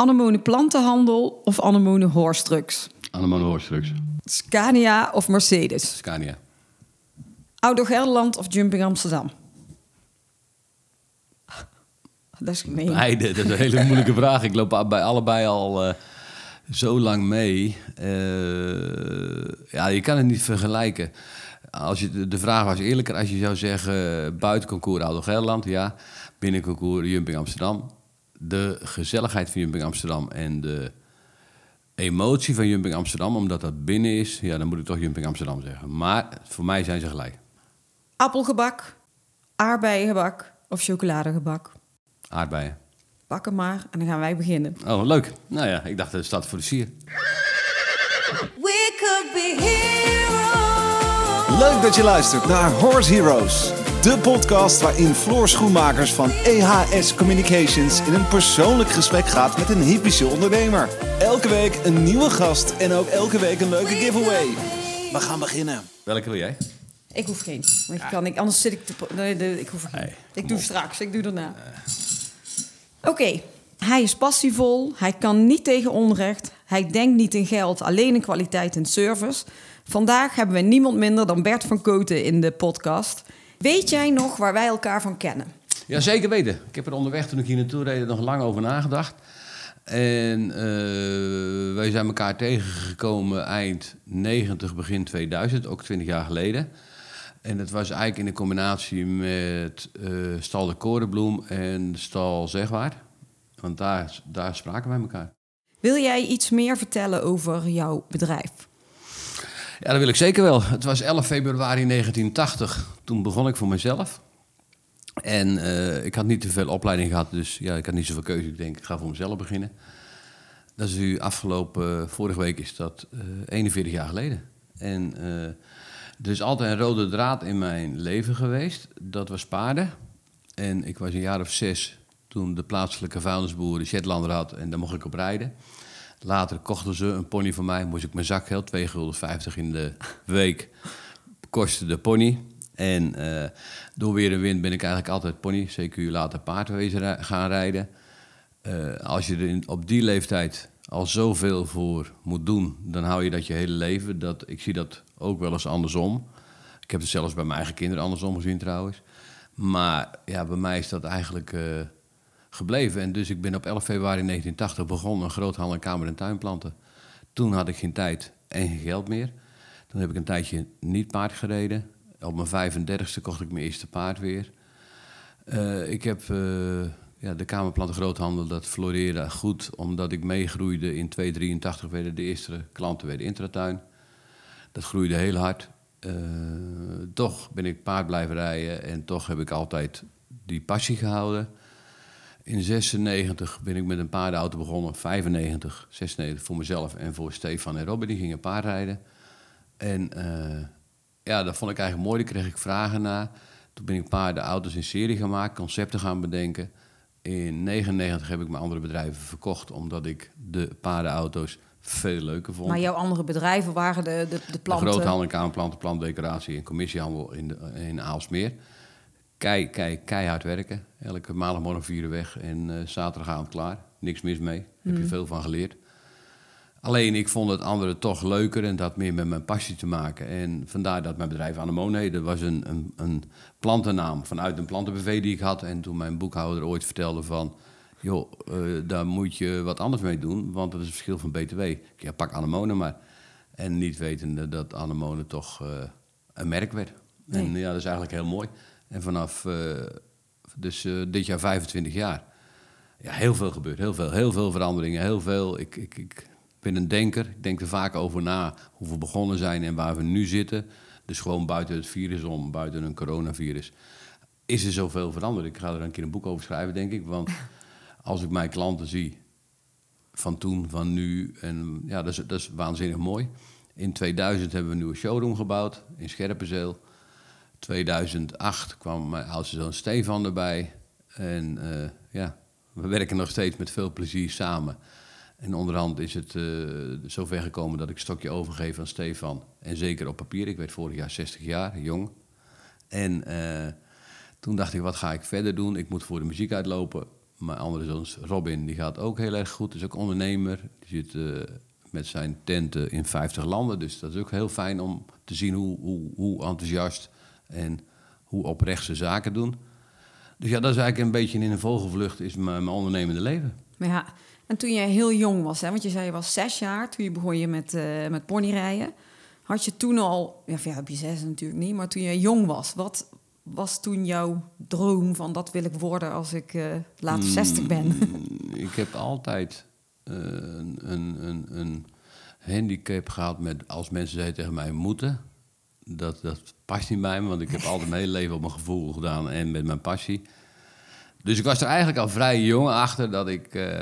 Anemone plantenhandel of Anemone horstrucks? Anemone Horstrucks. Scania of Mercedes? Scania. Auto Gelderland of Jumping Amsterdam? Dat is gemeen. Beide, dat is een hele moeilijke vraag. Ik loop bij allebei al eh, zo lang mee. Eh, ja, je kan het niet vergelijken. Als je, de- vraag was eerlijker als je zou zeggen... buiten concours Auto Gelderland, ja. Binnen concours Jumping Amsterdam. De gezelligheid van Jumping Amsterdam en de emotie van Jumping Amsterdam... omdat dat binnen is, ja, dan moet ik toch Jumping Amsterdam zeggen. Maar voor mij zijn ze gelijk. Appelgebak, aardbeiengebak of chocoladegebak? Aardbeien. Pak hem maar en dan gaan wij beginnen. Oh, leuk. Nou ja, ik dacht dat staat voor de sier. We could be heroes. Leuk dat je luistert naar Horse Heroes. De podcast waarin Floor Schoenmakers van EHS Communications in een persoonlijk gesprek gaat met een hypische ondernemer. Elke week een nieuwe gast en ook elke week een leuke giveaway. We gaan beginnen. Welke wil jij? Ik hoef geen. Want je kan, ik, anders zit ik te... Nee, nee, ik hoef geen. Ik doe straks, ik doe daarna. Oké. Hij is passievol, hij kan niet tegen onrecht, hij denkt niet in geld, alleen in kwaliteit en service. Vandaag hebben we niemand minder dan Bert van Koten in de podcast. Weet jij nog waar wij elkaar van kennen? Ja, zeker weten. Ik heb er onderweg toen ik hier naartoe reed nog lang over nagedacht. En eh, wij zijn elkaar tegengekomen eind 90, begin 2000, ook 20 jaar geleden. En het was eigenlijk in een combinatie met eh, Stal de Korenbloem en Stal Zegwaard. Want daar, daar spraken wij elkaar. Wil jij iets meer vertellen over jouw bedrijf? Ja, dat wil ik zeker wel. Het was 11 februari 1980. Toen begon ik voor mezelf. En eh, ik had niet te veel opleiding gehad, dus ja, ik had niet zoveel keuze. Ik denk, ik ga voor mezelf beginnen. Dat is nu afgelopen, vorige week is dat eh 41 jaar geleden. En eh er is altijd een rode draad in mijn leven geweest. Dat was paarden. En ik was een jaar of zes toen de plaatselijke vuilnisboer de Shetlander had. En daar mocht ik op rijden. Later kochten ze een pony van mij. Moest ik mijn zakgeld, 2,50 gulden in de week, kostte de pony. En eh, door weer en wind ben ik eigenlijk altijd pony, CQ later paardwezen gaan rijden. Eh, als je er op die leeftijd al zoveel voor moet doen, dan hou je dat je hele leven. Dat, ik zie dat ook wel eens andersom. Ik heb het zelfs bij mijn eigen kinderen andersom gezien trouwens. Maar ja, bij mij is dat eigenlijk eh, gebleven. En dus ik ben op 11 februari 1980 begonnen een groothandel kamer- en tuinplanten. Toen had ik geen tijd en geen geld meer. Toen heb ik een tijdje niet paard gereden. Op mijn 35ste kocht ik mijn eerste paard weer. Eh, ik heb eh, ja, de kamerplanten groothandel, dat floreerde goed. Omdat ik meegroeide in 283 werden de eerste klanten weer de intratuin. Dat groeide heel hard. Eh, toch ben ik paard blijven rijden en toch heb ik altijd die passie gehouden. In 96 ben ik met een paardenauto begonnen. 95, 96 voor mezelf en voor Stefan en Robin. Die gingen paardrijden. En eh, ja, dat vond ik eigenlijk mooi. Daar kreeg ik vragen naar. Toen ben ik paardenauto's in serie gemaakt, concepten gaan bedenken. In 99 heb ik mijn andere bedrijven verkocht, omdat ik de paardenauto's veel leuker vond. Maar jouw andere bedrijven waren de, de, de De planten... groothandel in kamerplanten, plantdecoratie en commissiehandel in, de, in Aalsmeer. Kei, kei, keihard werken. Elke maandagmorgen vier uur weg en eh, zaterdagavond klaar. Niks mis mee. Heb je veel van geleerd. Alleen ik vond het andere toch leuker en dat had meer met mijn passie te maken. En vandaar dat mijn bedrijf Anemone heette. Dat was een, een, een plantennaam vanuit een plantenbv die ik had. En toen mijn boekhouder ooit vertelde van... joh, eh, daar moet je wat anders mee doen, want dat is het verschil van BTW. Ik ja, pak Anemone maar. En niet wetende dat Anemone toch eh, een merk werd. En ja, dat is eigenlijk heel mooi. En vanaf eh, dus, eh, dit jaar 25 jaar ja, heel veel gebeurt. Heel veel, heel veel veranderingen. Heel veel. Ik, ik, ik ben een denker. Ik denk er vaak over na hoe we begonnen zijn en waar we nu zitten. Dus gewoon buiten het virus om, buiten een coronavirus. Is er zoveel veranderd? Ik ga er een keer een boek over schrijven, denk ik. Want als ik mijn klanten zie van toen, van nu. En ja, dat is, dat is waanzinnig mooi. In 2000 hebben we een nieuwe showroom gebouwd in Scherpenzeel. 2008 kwam mijn oudste zoon Stefan erbij. En eh, ja, we werken nog steeds met veel plezier samen. En onderhand is het eh, zover gekomen dat ik stokje overgeef aan Stefan. En zeker op papier. Ik werd vorig jaar 60 jaar, jong. En eh, toen dacht ik, wat ga ik verder doen? Ik moet voor de muziek uitlopen. Mijn andere zoon Robin, die gaat ook heel erg goed. Is ook ondernemer. Die zit eh, met zijn tenten in 50 landen. Dus dat is ook heel fijn om te zien hoe, hoe, hoe enthousiast en hoe oprecht ze zaken doen. Dus ja, dat is eigenlijk een beetje in een vogelvlucht is mijn, mijn ondernemende leven. Maar ja, en toen je heel jong was, hè, want je zei je was zes jaar, toen je begon je met, eh met ponyrijden. Had je toen al, ja, ja, op je zes natuurlijk niet, maar toen je jong was, wat was toen jouw droom van dat wil ik worden als ik eh, later 60 ben? Mm, Ik heb altijd eh, een, een, een, een handicap gehad met als mensen zeiden tegen mij moeten. Dat, dat past niet bij me, want ik heb altijd mijn hele leven op mijn gevoel gedaan en met mijn passie. Dus ik was er eigenlijk al vrij jong achter dat ik, eh,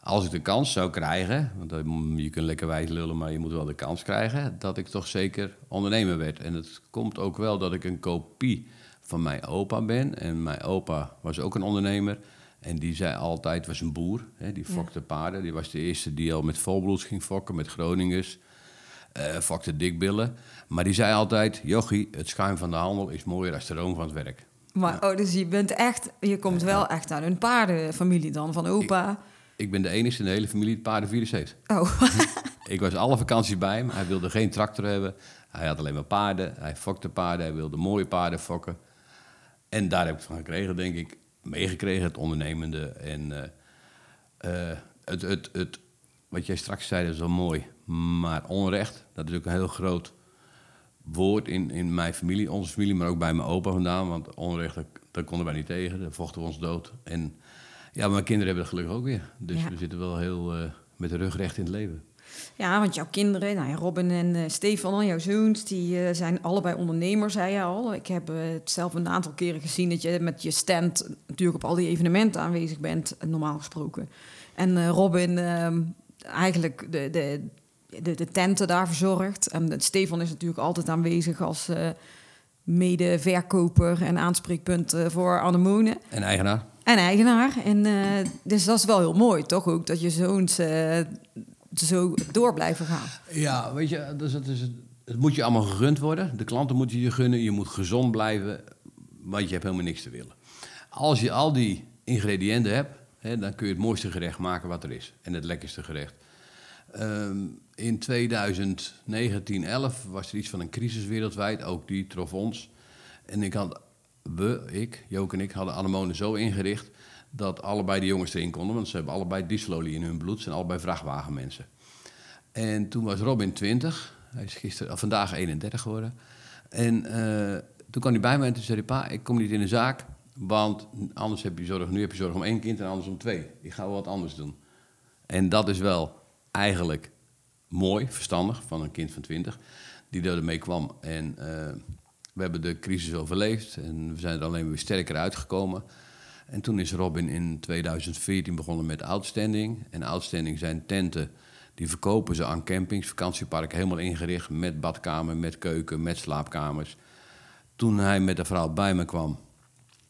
als ik de kans zou krijgen, want je kunt lekker wijs lullen, maar je moet wel de kans krijgen, dat ik toch zeker ondernemer werd. En het komt ook wel dat ik een kopie van mijn opa ben. En mijn opa was ook een ondernemer. En die zei altijd, was een boer, hè, die fokte paarden. Die was de eerste die al met volbloeds ging fokken, met Groningers. Eh fokte dikbillen. Maar die zei altijd, jochie, het schuim van de handel is mooier dan de room van het werk. Maar oh, dus je bent echt, je komt wel echt uit een paardenfamilie dan, van opa. Ik ben de enige in de hele familie die paardenvirus heeft. Oh, Ik was alle vakanties bij hem. Hij wilde geen tractor hebben. Hij had alleen maar paarden. Hij fokte paarden. Hij wilde mooie paarden fokken. En daar heb ik van gekregen, denk ik. Meegekregen, het ondernemende. En eh, eh, het, het, het, wat jij straks zei, dat is wel mooi. Maar onrecht, dat is ook een heel groot woord in, in mijn familie. Onze familie, maar ook bij mijn opa vandaan. Want onrecht, dat, dat konden wij niet tegen. Daar vochten we ons dood. En ja, mijn kinderen hebben het gelukkig ook weer. Dus Ja. we zitten wel heel eh, met de rug recht in het leven. ja, want jouw kinderen, nou ja, Robin en eh, Stefan, jouw zoons, die eh, zijn allebei ondernemers, zei je al. Ik heb het zelf een aantal keren gezien dat je met je stand natuurlijk op al die evenementen aanwezig bent, normaal gesproken. En Robin ehm, eigenlijk de, de, de, de tenten daar verzorgt. En Stefan is natuurlijk altijd aanwezig als eh mede-verkoper en aanspreekpunt eh, voor anemonen. En eigenaar? En eigenaar. En, eh, dus dat is wel heel mooi, toch ook? Dat je zoons eh, zo door blijven gaan. Ja, weet je, dus het, is, het moet je allemaal gegund worden. De klanten moeten je gunnen. Je moet gezond blijven, want je hebt helemaal niks te willen. Als je al die ingrediënten hebt, hè, dan kun je het mooiste gerecht maken wat er is. En het lekkerste gerecht. Ehm, in 2019, 11 was er iets van een crisis wereldwijd. Ook die trof ons. En ik had, we, ik, Jook en ik, hadden anemonen zo ingericht... dat allebei de jongens erin konden. Want ze hebben allebei dieselolie in hun bloed. Zijn allebei vrachtwagenmensen. En toen was Robin 20. Hij is gisteren, vandaag 31 geworden. En eh, toen kwam hij bij me en toen zei hij... Pa, ik kom niet in de zaak, want anders heb je zorg... Nu heb je zorg om één kind en anders om twee. Ik ga wel wat anders doen. En dat is wel eigenlijk mooi, verstandig van een kind van 20... die ermee kwam. En eh, we hebben de crisis overleefd en we zijn er alleen weer sterker uitgekomen... En toen is Robin in 2014 begonnen met Outstanding. En Outstanding zijn tenten, die verkopen ze aan campings, vakantieparken, helemaal ingericht met badkamer, met keuken, met slaapkamers. Toen hij met de vrouw bij me kwam,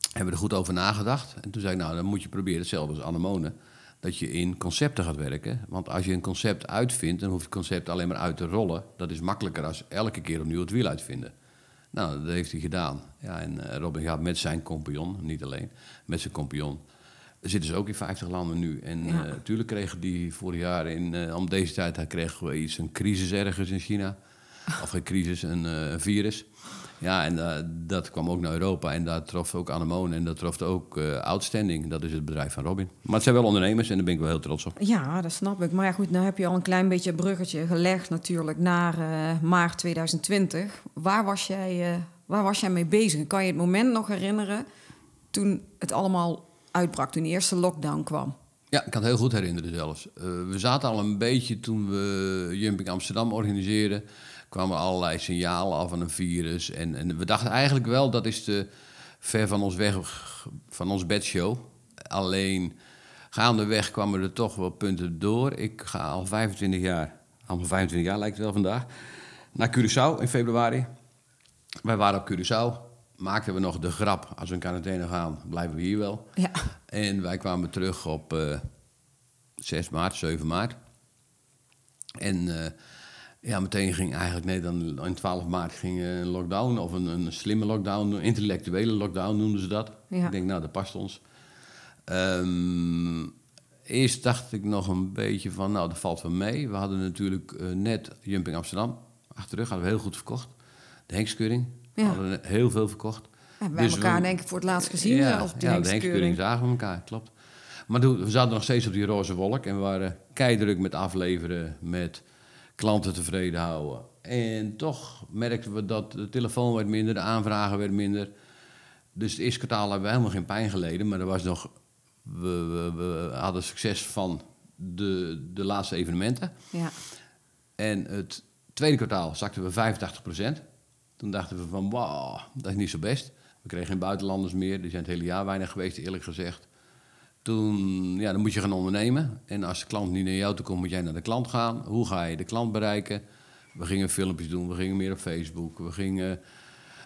hebben we er goed over nagedacht. En toen zei ik, nou, dan moet je proberen hetzelfde als Anemone. Dat je in concepten gaat werken. Want als je een concept uitvindt, dan hoeft het concept alleen maar uit te rollen. Dat is makkelijker als elke keer opnieuw het wiel uitvinden. Nou, dat heeft hij gedaan. Ja, en eh, Robin gaat met zijn compagnon, niet alleen, met zijn compagnon. Zitten ze ook in 50 landen nu. En Ja. natuurlijk kregen die vorig jaar, in, eh, om deze tijd, kregen we iets, een crisis ergens in China. Of geen crisis, een, eh, een virus. Ja, en eh, dat kwam ook naar Europa. En daar trof ook Anemone en dat trof ook eh, Outstanding. Dat is het bedrijf van Robin. Maar het zijn wel ondernemers en daar ben ik wel heel trots op. Ja, dat snap ik. Maar ja, goed, nou heb je al een klein beetje een bruggetje gelegd natuurlijk naar eh, maart 2020. Waar was, jij, waar was jij mee bezig? Kan je het moment nog herinneren toen het allemaal uitbrak, toen de eerste lockdown kwam? Ja, ik kan het heel goed herinneren zelfs. We zaten al een beetje toen we Jumping Amsterdam organiseerden. Kwamen er allerlei signalen af van een virus. En, en we dachten eigenlijk wel dat is te ver van ons weg, van ons bedshow. Alleen gaandeweg kwamen er toch wel punten door. Ik ga al 25 jaar, al 25 jaar lijkt het wel vandaag, naar Curaçao in februari. Wij waren op Curaçao. Maakten we nog de grap, als we in quarantaine gaan, blijven we hier wel. Ja. En wij kwamen terug op eh 6 maart, 7 maart. En eh, ja, meteen ging eigenlijk, nee, dan in 12 maart ging eh, een lockdown, of een, een slimme lockdown, een intellectuele lockdown noemden ze dat. Ja. Ik denk, nou, dat past ons. Ehm, eerst dacht ik nog een beetje van, nou, dat valt wel mee. We hadden natuurlijk eh, net Jumping Amsterdam achter de rug, hadden we heel goed verkocht. De Henkskeuring Ja. hadden we heel veel verkocht. Hebben wij Dus elkaar we- denk ik voor het laatst gezien. ja, die ja, de. Henkskeuring zagen we elkaar, klopt. Maar toen, we zaten nog steeds op die roze wolk en we waren keidruk met afleveren, met klanten tevreden houden. En toch merkten we dat de telefoon werd minder, de aanvragen werd minder. Dus het eerste kwartaal hebben we helemaal geen pijn geleden, maar er was nog, we, we, we hadden succes van de, de laatste evenementen. Ja. En het tweede kwartaal zakten we 85%. Toen dachten we van, wow, dat is niet zo best. We kregen geen buitenlanders meer. Die zijn het hele jaar weinig geweest, eerlijk gezegd. Toen, ja, dan moet je gaan ondernemen. En als de klant niet naar jou toe komt, moet jij naar de klant gaan. Hoe ga je de klant bereiken? We gingen filmpjes doen, we gingen meer op Facebook. We gingen,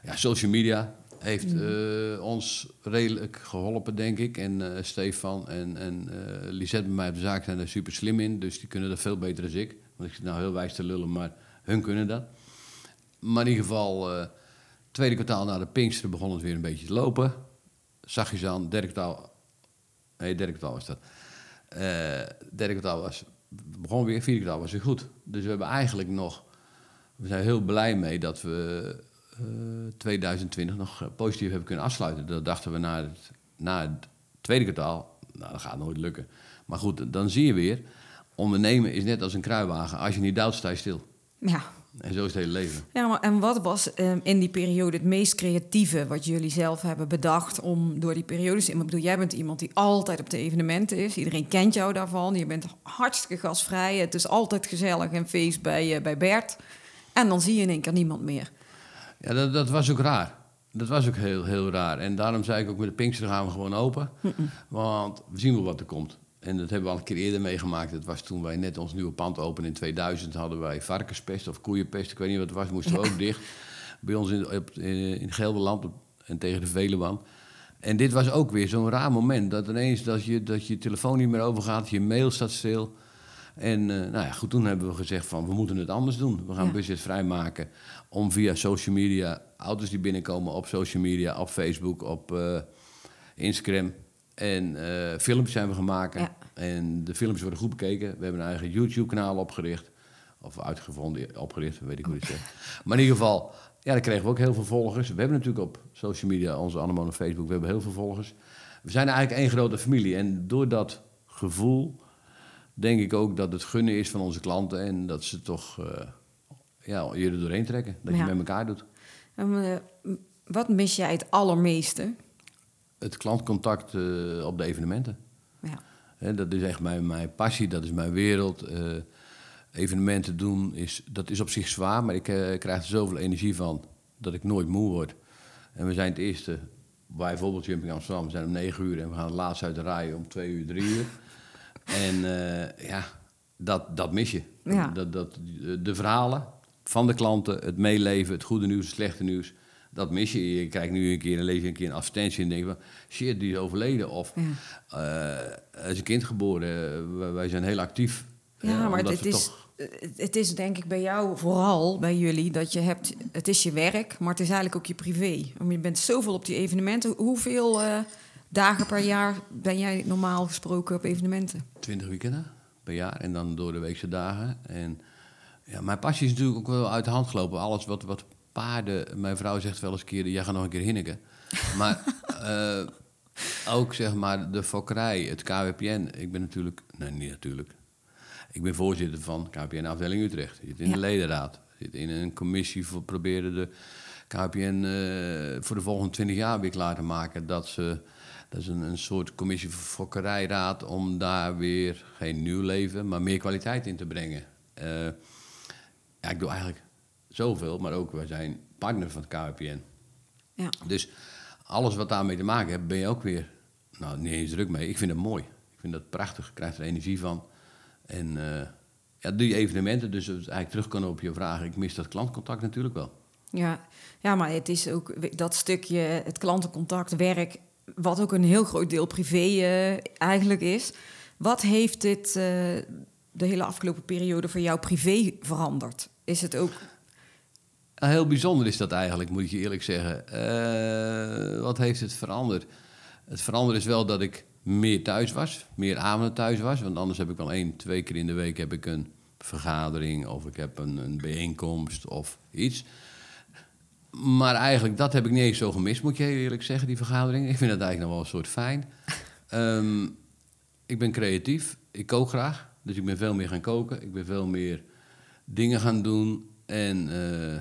ja, social media heeft eh, ons redelijk geholpen, denk ik. En eh, Stefan en, en eh Lisette bij mij op de zaak zijn er super slim in. Dus die kunnen dat veel beter dan ik. Want ik zit nou heel wijs te lullen, maar hun kunnen dat. Maar in ieder geval, tweede kwartaal na de Pinksteren begon het weer een beetje te lopen. Zachtjes aan, derde kwartaal... Nee, derde kwartaal was dat. Eh derde kwartaal was... begon weer, vierde kwartaal was weer goed. Dus we hebben eigenlijk nog... We zijn heel blij mee dat we eh 2020 nog eh, positief hebben kunnen afsluiten. Dat dachten we na het, na het tweede kwartaal... Nou, dat gaat nooit lukken. Maar goed, dan zie je weer... Ondernemen is net als een kruiwagen. Als je niet duwt, sta je stil. ja. En zo is het hele leven. Ja, maar en wat was ehm, in die periode het meest creatieve wat jullie zelf hebben bedacht om door die periodes... Ik bedoel, jij bent iemand die altijd op de evenementen is. Iedereen kent jou daarvan. Je bent hartstikke gastvrij. Het is altijd gezellig en feest bij, eh, bij Bert. En dan zie je in één keer niemand meer. Ja, dat, dat was ook raar. Dat was ook heel, heel raar. En daarom zei ik ook met de Pinkster gaan we gewoon open. Want we zien wel wat er komt. En dat hebben we al een keer eerder meegemaakt. Dat was toen wij net ons nieuwe pand openen in 2000. Hadden wij varkenspest of koeienpest. Ik weet niet wat het was. Moesten we ook dicht. Bij ons in, op, in, in Gelderland en tegen de Veluwan. En dit was ook weer zo'n raar moment. Dat ineens dat je, dat je telefoon niet meer overgaat. Je mail staat stil. En eh, nou ja, goed, toen hebben we gezegd van we moeten het anders doen. We gaan Ja. budget vrijmaken om via social media, auto's die binnenkomen op social media, op Facebook, op eh, Instagram. En eh, filmpjes zijn we gaan maken. Ja. En de filmpjes worden goed bekeken. We hebben een eigen YouTube-kanaal opgericht. Of uitgevonden, opgericht, weet ik hoe je het zegt. Maar in ieder geval, ja, dan kregen we ook heel veel volgers. We hebben natuurlijk op social media, onze Anemone Facebook, we hebben heel veel volgers. We zijn eigenlijk één grote familie. En door dat gevoel denk ik ook dat het gunnen is van onze klanten. En dat ze toch eh, ja, je er doorheen trekken. Dat Ja. je met elkaar doet. Eh, wat mis jij het allermeeste? Het klantcontact eh, op de evenementen. Ja. Dat is echt mijn, mijn passie, dat is mijn wereld. Eh, evenementen doen, is, dat is op zich zwaar, maar ik eh, krijg er zoveel energie van dat ik nooit moe word. En we zijn het eerste, bij bijvoorbeeld Jumping Amsterdam, we zijn om negen uur en we gaan laatst uit de rij om twee uur, drie uur. En ja, dat, dat mis je. Ja. Dat, dat, de verhalen van de klanten, het meeleven, het goede nieuws, het slechte nieuws. Dat mis je. Je kijkt nu een keer en lees je een keer een advertentie en denk van... shit, die is overleden. Of eh, er is een kind geboren. Eh, wij- zijn heel actief. Ja, eh, maar het is, toch- het- is denk ik bij jou vooral, bij jullie, dat je hebt... Het is je werk, maar het is eigenlijk ook je privé. Want Je bent zoveel op die evenementen. Hoeveel eh, dagen per jaar ben jij normaal gesproken op evenementen? 20 weekenden per jaar en dan door de weekse dagen. En ja, mijn passie is natuurlijk ook wel uit de hand gelopen. Alles wat, wat paarden... Mijn vrouw zegt wel eens een keer, jij gaat nog een keer hinneken. Maar eh, ook zeg maar de fokkerij, het KWPN. Ik ben natuurlijk... Nee, niet natuurlijk. Ik ben voorzitter van KWPN afdeling Utrecht. Ik zit in Ja. de ledenraad. Ik zit in een commissie voor proberen de KWPN eh, voor de volgende 20 jaar weer klaar te maken. Dat ze... Dat is een, een soort commissie voor fokkerijraad om daar weer geen nieuw leven, maar meer kwaliteit in te brengen. Eh, ja, ik doe eigenlijk zoveel, maar ook wij zijn partner van het KWPN. Ja. Dus alles wat daarmee te maken heeft, ben je ook weer nou, niet eens druk mee. Ik vind het mooi. Ik vind dat prachtig. Ik krijg er energie van. En eh, ja, die evenementen, dus eigenlijk terug kunnen op je vraag. Ik mis dat klantcontact natuurlijk wel. Ja, ja, maar het is ook dat stukje, het klantencontact, werk, wat ook een heel groot deel privé eh, eigenlijk is. Wat heeft dit eh, de hele afgelopen periode voor jou privé veranderd? Is het ook... Ja, heel bijzonder is dat eigenlijk, moet ik je eerlijk zeggen. Eh, wat heeft het veranderd? Het veranderd is wel dat ik meer thuis was, meer avonden thuis was. Want anders heb ik wel één, twee keer in de week heb ik een vergadering of ik heb een, een bijeenkomst of iets. Maar eigenlijk, dat heb ik niet eens zo gemist, moet je eerlijk zeggen, die vergadering. Ik vind dat eigenlijk nog wel een soort fijn. Ehm, ik ben creatief, ik kook graag, dus ik ben veel meer gaan koken. Ik ben veel meer dingen gaan doen en eh,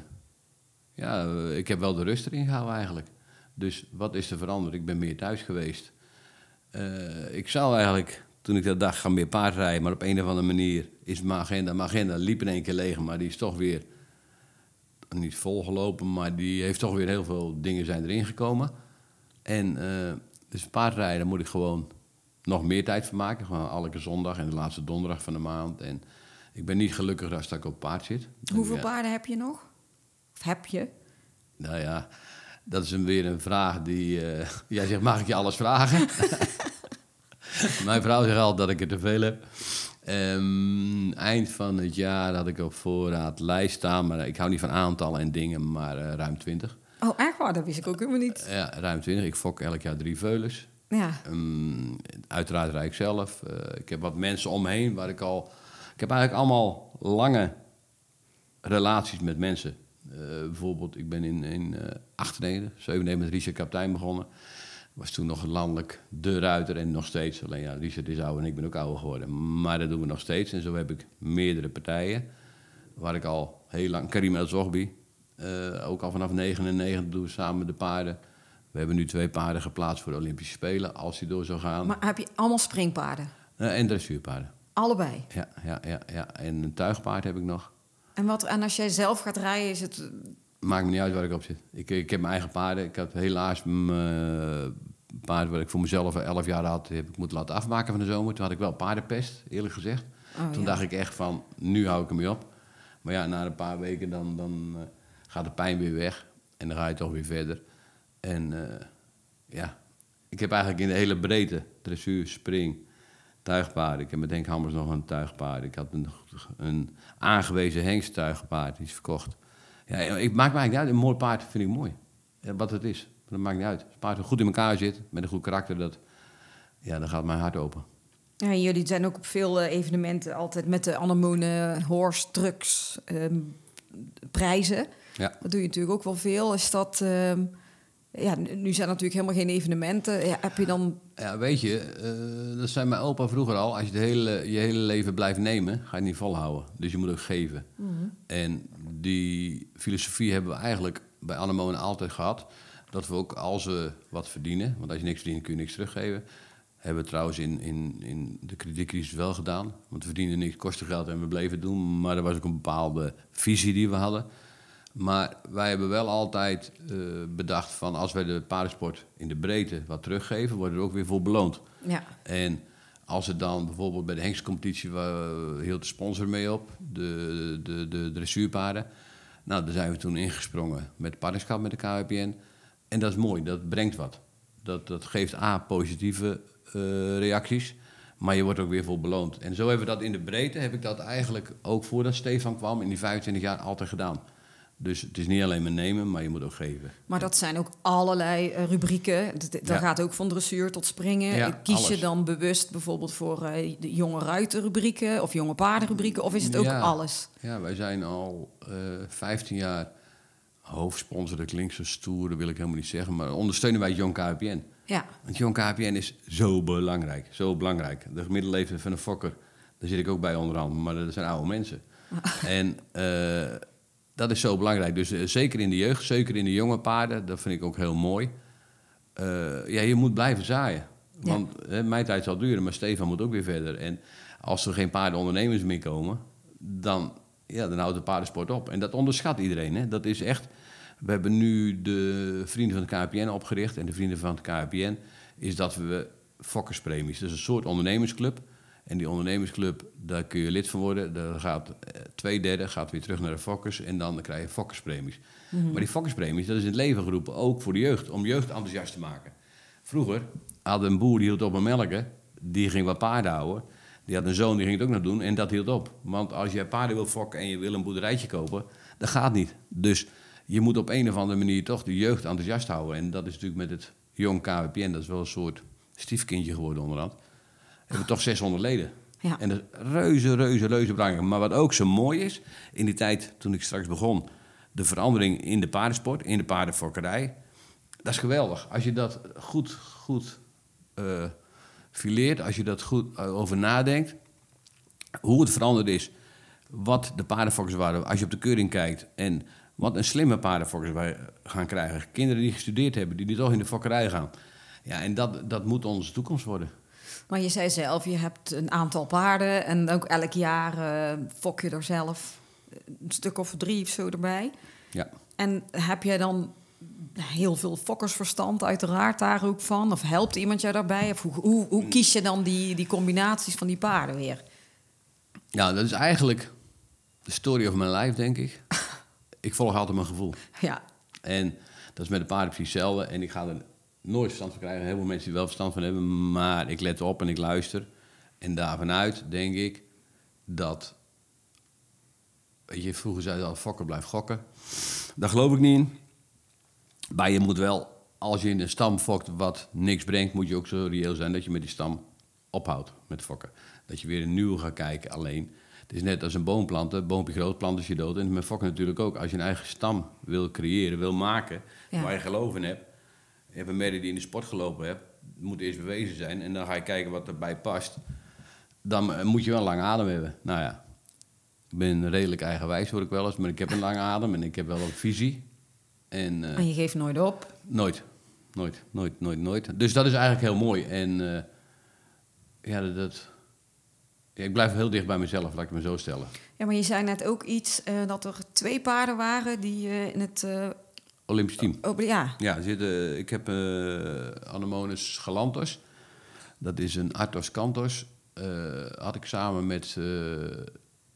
ja, eh, ik heb wel de rust erin gehouden eigenlijk. Dus wat is er veranderd? Ik ben meer thuis geweest. Eh, ik zou eigenlijk, toen ik dat dacht, gaan meer paardrijden. Maar op een of andere manier is mijn agenda... Mijn agenda liep in één keer leeg, maar die is toch weer... Niet volgelopen, maar die heeft toch weer heel veel dingen zijn erin gekomen. En eh, dus paardrijden moet ik gewoon nog meer tijd van maken. Gewoon elke zondag en de laatste donderdag van de maand. En ik ben niet gelukkig als dat ik op paard zit. Hoeveel Ja. paarden heb je nog? Of heb je? Nou ja, dat is een, weer een vraag die... eh, jij zegt, mag ik je alles vragen? Mijn vrouw zegt altijd dat ik er te veel heb. Ehm, eind van het jaar had ik op voorraad lijst staan... maar ik hou niet van aantallen en dingen, maar eh, ruim 20. Oh, echt waar? Dat wist ik ook helemaal niet. Ja, ruim 20. Ik fok elk jaar drie veulens. Ja. Ehm, uiteraard rijd ik zelf. Eh, ik heb wat mensen om me heen waar ik al... Ik heb eigenlijk allemaal lange relaties met mensen. Eh, bijvoorbeeld, ik ben in, in eh 98, 97 met Richard Kaptein begonnen. Was toen nog landelijk de ruiter en nog steeds. Alleen ja, Richard is ouder en ik ben ook ouder geworden. Maar dat doen we nog steeds. En zo heb ik meerdere partijen. Waar ik al heel lang... Karim El Zoghbi. eh, ook al vanaf 99 doen we samen de paarden. We hebben nu twee paarden geplaatst voor de Olympische Spelen. Als die door zou gaan. Maar heb je allemaal springpaarden? Eh, en dressuurpaarden. Allebei. Ja, ja, ja, ja. En een tuigpaard heb ik nog. En, wat, en als jij zelf gaat rijden, is het... Maakt me niet uit waar ik op zit. Ik, ik heb mijn eigen paarden. Ik had helaas mijn paard wat ik voor mezelf 11 jaar had, heb ik moeten laten afmaken van de zomer. Toen had ik wel paardenpest, eerlijk gezegd. Oh, Toen ja. dacht ik echt van, nu hou ik ermee op. Maar ja, na een paar weken dan, dan eh, gaat de pijn weer weg. En dan ga je toch weer verder. En eh, ja, ik heb eigenlijk in de hele breedte, dressuur, spring, tuigpaarden. Ik heb met Henk Hammers nog een tuigpaard. Ik had een, een aangewezen hengsttuigpaard, die is verkocht. Ja, ik maak me eigenlijk niet uit. Een mooi paard vind ik mooi. Wat het is. Dat maakt niet uit. Als het paard goed in elkaar zit, met een goed karakter, dat, ja, dan gaat mijn hart open. Ja, jullie zijn ook op veel eh, evenementen altijd met de anemonen, horse, trucks, ehm, prijzen. Ja. Dat doe je natuurlijk ook wel veel. Is dat... ehm, ja, nu zijn er natuurlijk helemaal geen evenementen. Ja, heb je dan... Ja, weet je, eh, dat zei mijn opa vroeger al. Als je de hele, je hele leven blijft nemen, ga je het niet volhouden. Dus je moet ook geven. En die filosofie hebben we eigenlijk bij Anemonen altijd gehad. Dat we ook als we wat verdienen, want als je niks verdient kun je niks teruggeven. Hebben we trouwens in, in, in de kredietcrisis wel gedaan. Want we verdienden niks, kostte geld en we bleven het doen. Maar er was ook een bepaalde visie die we hadden. Maar wij hebben wel altijd eh, bedacht van als wij de paardensport in de breedte wat teruggeven, worden we er ook weer voor beloond. Ja, En als het dan bijvoorbeeld bij de hengstcompetitie waar hield de sponsor mee op, de, de, de dressuurpaarden. Nou, daar zijn we toen ingesprongen met partnerschap met de KWPN. En dat is mooi, dat brengt wat. Dat, dat geeft A, positieve eh, reacties, maar je wordt ook weer voor beloond. En zo hebben we dat in de breedte, heb ik dat eigenlijk ook voordat Stefan kwam, in die 25 jaar altijd gedaan. Dus het is niet alleen maar nemen, maar je moet ook geven. maar dat zijn ook allerlei eh, rubrieken. Dat, dat Ja. gaat ook van dressuur tot springen. Ja, Kies je dan bewust bijvoorbeeld voor eh, de jonge ruiterrubrieken of jonge paardenrubrieken? Of is het ook Ja. alles? Ja, wij zijn al eh 15 jaar hoofdsponsor. Dat klinkt zo stoer, dat wil ik helemaal niet zeggen. Maar ondersteunen wij Jong KPN. Ja, Want Jong KPN is zo belangrijk. Zo belangrijk. De gemiddelde leeftijd van een fokker, daar zit ik ook bij onder andere. Maar dat zijn oude mensen. en dat is zo belangrijk. Dus eh, zeker in de jeugd, zeker in de jonge paarden. Dat vind ik ook heel mooi. Eh, ja, je moet blijven zaaien. Want hè, mijn tijd zal duren, maar Stefan moet ook weer verder. En als er geen paardenondernemers meer komen, dan, ja, dan houdt de paardensport op. En dat onderschat iedereen. Hè. Dat is echt... We hebben nu de Vrienden van het KPN opgericht. En de Vrienden van het KPN is dat we fokkerspremies. Dat is een soort ondernemersclub. En die ondernemersclub, daar kun je lid van worden. Daar gaat eh, twee derde gaat weer terug naar de fokkers. En dan krijg je fokkerspremies. Maar die fokkerspremies, dat is in het leven geroepen. Ook voor de jeugd. Om jeugd enthousiast te maken. Vroeger had een boer die hield op met melken. Die ging wat paarden houden. Die had een zoon, die ging het ook nog doen. En dat hield op. Want als je paarden wil fokken en je wil een boerderijtje kopen... dat gaat niet. Dus je moet op een of andere manier toch de jeugd enthousiast houden. En dat is natuurlijk met het jong KWPN, dat is wel een soort stiefkindje geworden onderhand. Hebben we toch 600 leden. Ja. En dat is reuze, reuze, reuze belangrijk. Maar wat ook zo mooi is, in die tijd toen ik straks begon, de verandering in de paardensport, in de paardenfokkerij. Dat is geweldig. Als je dat goed, goed eh, fileert, als je dat goed eh, over nadenkt, hoe het veranderd is, wat de paardenfokkers waren, als je op de keuring kijkt en wat een slimme paardenfokkers wij gaan krijgen. Kinderen die gestudeerd hebben, die, die toch in de fokkerij gaan. Ja, en dat, dat moet onze toekomst worden. Maar je zei zelf, je hebt een aantal paarden en ook elk jaar eh, fok je er zelf een stuk of drie of zo erbij. Ja. En heb jij dan heel veel fokkersverstand uiteraard daar ook van? Of helpt iemand jou daarbij? Of hoe, hoe, hoe kies je dan die, die combinaties van die paarden weer? Ja, dat is eigenlijk de story of mijn life, denk ik. ik volg altijd mijn gevoel. Ja, En dat is met de paarden precies hetzelfde. En ik ga er nooit verstand van krijgen. Heel veel mensen die wel verstand van hebben. Maar ik let op en ik luister. En daarvanuit denk ik dat... Weet je, vroeger zei je al, fokker blijft gokken. Daar geloof ik niet in. Maar je moet wel, als je in een stam fokt wat niks brengt... moet je ook zo reëel zijn dat je met die stam ophoudt met fokken. Dat je weer een nieuwe gaat kijken. Alleen, het is net als een boom planten. Boompje groot, plant is je dood. En met fokken natuurlijk ook. Als je een eigen stam wil creëren, wil maken... Ja. waar je geloof in hebt... Een merrie die in de sport gelopen hebt. moet eerst bewezen zijn. En dan ga je kijken wat erbij past. Dan eh, moet je wel een lange adem hebben. Nou ja, ik ben redelijk eigenwijs, hoor ik wel eens. Maar ik heb een lange adem en ik heb wel een visie. En eh, en je geeft nooit op. nooit, nooit, nooit, nooit, nooit. Dus dat is eigenlijk heel mooi. En eh, ja, dat... dat ja, ik blijf heel dicht bij mezelf, laat ik me zo stellen. Ja, maar je zei net ook iets dat er twee paarden waren die in het... Olympisch team. oh, ja, Ja, zitten, ik heb eh Anemones galantos. Dat is een Artos cantos. Eh, had ik samen met eh,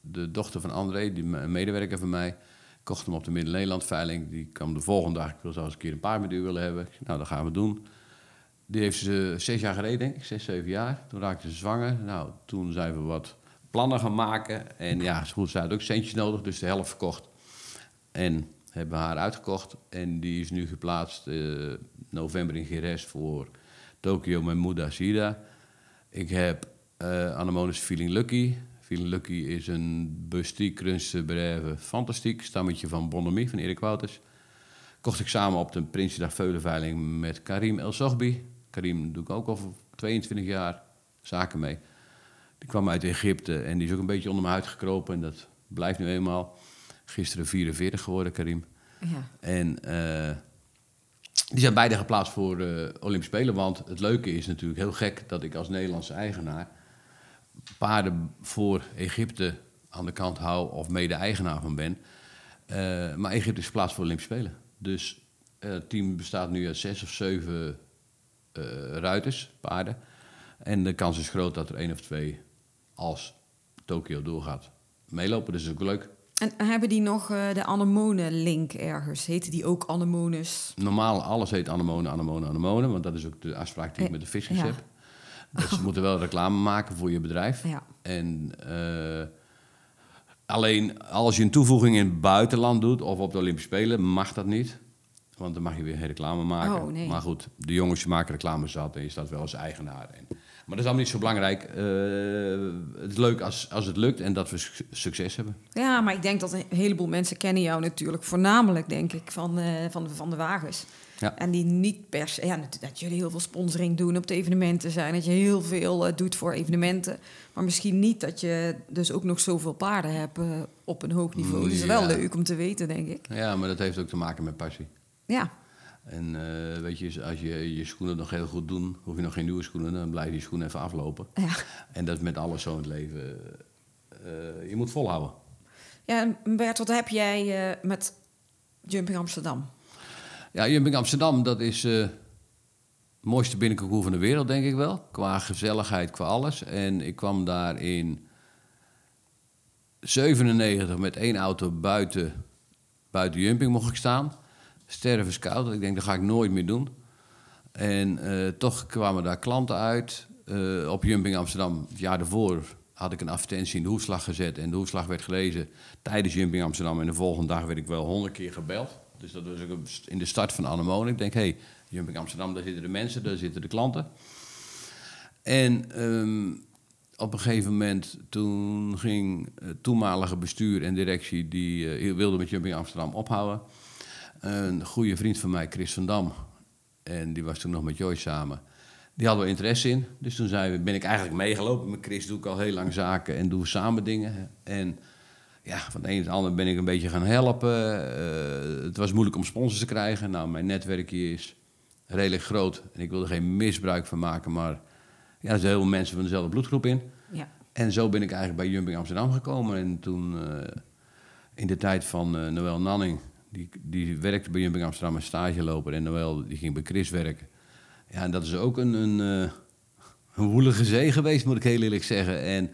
de dochter van André, die, een medewerker van mij. Kocht hem op de Midden-Nederland-veiling. Die kwam de volgende dag. Ik wil zelfs een keer een paard met u willen hebben. Nou, dat gaan we doen. Die heeft ze zes jaar gereden, denk ik. Zes, zeven jaar. Toen raakte ze zwanger. Nou, toen zijn we wat plannen gaan maken. En ja, goed, ze had ook centjes nodig, dus de helft verkocht. En hebben haar uitgekocht. En die is nu geplaatst eh, november in Gires voor Tokyo met Muda Sida. Ik heb eh Anemones Feeling Lucky. Feeling Lucky is een bustiek, breve, fantastiek. Stammetje van Bonhomie van Erik Wouters. Kocht ik samen op de Prinsjesdag Veulenveiling met Karim El Soghbi. Karim doe ik ook al voor 22 jaar zaken mee. Die kwam uit Egypte en die is ook een beetje onder mijn huid gekropen. En dat blijft nu eenmaal. Gisteren 44 geworden, Karim. ja. En eh, die zijn beide geplaatst voor de Olympische Spelen. Want het leuke is natuurlijk heel gek dat ik als Nederlandse eigenaar paarden voor Egypte aan de kant hou of mede-eigenaar van ben. Eh, maar Egypte is geplaatst voor de Olympische Spelen. Dus eh, het team bestaat nu uit zes of zeven ruiters, paarden. En de kans is groot dat er één of twee, als Tokio doorgaat, meelopen. Dus dat is ook leuk. En hebben die nog eh, de anemone-link ergens? Heten die ook anemones? Normaal, alles heet anemone, anemone, anemone. Want dat is ook de afspraak die ik Eh, met de ja. heb. Dus ze moeten wel reclame maken voor je bedrijf. Ja. En eh, alleen als je een toevoeging in het buitenland doet of op de Olympische Spelen, mag dat niet. Want dan mag je weer geen reclame maken. Oh, nee. Maar goed, de jongens maken reclame zat en je staat wel als eigenaar. En, maar dat is allemaal niet zo belangrijk. Eh, het is leuk als, als het lukt en dat we su- succes hebben. Ja, maar ik denk dat een heleboel mensen kennen jou natuurlijk voornamelijk, denk ik, van, eh, van, de, van de wagens. Ja. En die niet per se... Ja, dat, dat jullie heel veel sponsoring doen op de evenementen zijn. Dat je heel veel eh, doet voor evenementen. Maar misschien niet dat je dus ook nog zoveel paarden hebt op een hoog niveau. Dat is wel leuk om te weten, denk ik. Ja, maar dat heeft ook te maken met passie. Ja, En eh, weet je, als je je schoenen nog heel goed doen, hoef je nog geen nieuwe schoenen, dan blijf je schoenen even aflopen. ja. En dat is met alles zo in het leven. Eh, je moet volhouden. ja en Bert, wat heb jij eh, met Jumping Amsterdam? Ja, Jumping Amsterdam, dat is het mooiste binnenkoekoe van de wereld, denk ik wel. Qua gezelligheid, qua alles. En ik kwam daar in 97 met één auto buiten, buiten Jumping mocht ik staan. Stervenskoud, ik denk dat ga ik nooit meer doen. En eh, toch kwamen daar klanten uit. Eh, op Jumping Amsterdam, het jaar daarvoor, had ik een advertentie in de hoefslag gezet. En de hoefslag werd gelezen tijdens Jumping Amsterdam. En de volgende dag werd ik wel honderd keer gebeld. Dus dat was ook in de start van Anemone. Ik denk, hé, hey, Jumping Amsterdam, daar zitten de mensen, daar zitten de klanten. En ehm, op een gegeven moment, toen ging het toenmalige bestuur en directie... die eh, wilde met Jumping Amsterdam ophouden. Een goede vriend van mij, Chris van Dam... en die was toen nog met Joyce samen... Die hadden we interesse in. Dus toen zijn we, ben ik eigenlijk meegelopen. Met Chris doe ik al heel lang zaken en doen we samen dingen. En ja, van de een het ander ben ik een beetje gaan helpen. Eh, het was moeilijk om sponsors te krijgen. Nou, mijn netwerkje is redelijk groot. En ik wil er geen misbruik van maken. Maar ja, er zijn heel veel mensen van dezelfde bloedgroep in. Ja. En zo ben ik eigenlijk bij Jumping Amsterdam gekomen. En toen, eh, in de tijd van uh, Noël Nanning... Die, die werkte bij Jumping Amsterdam als stageloper. En Noël die ging bij Chris werken. Ja, en dat is ook een, een, uh, een woelige zee geweest, moet ik heel eerlijk zeggen. En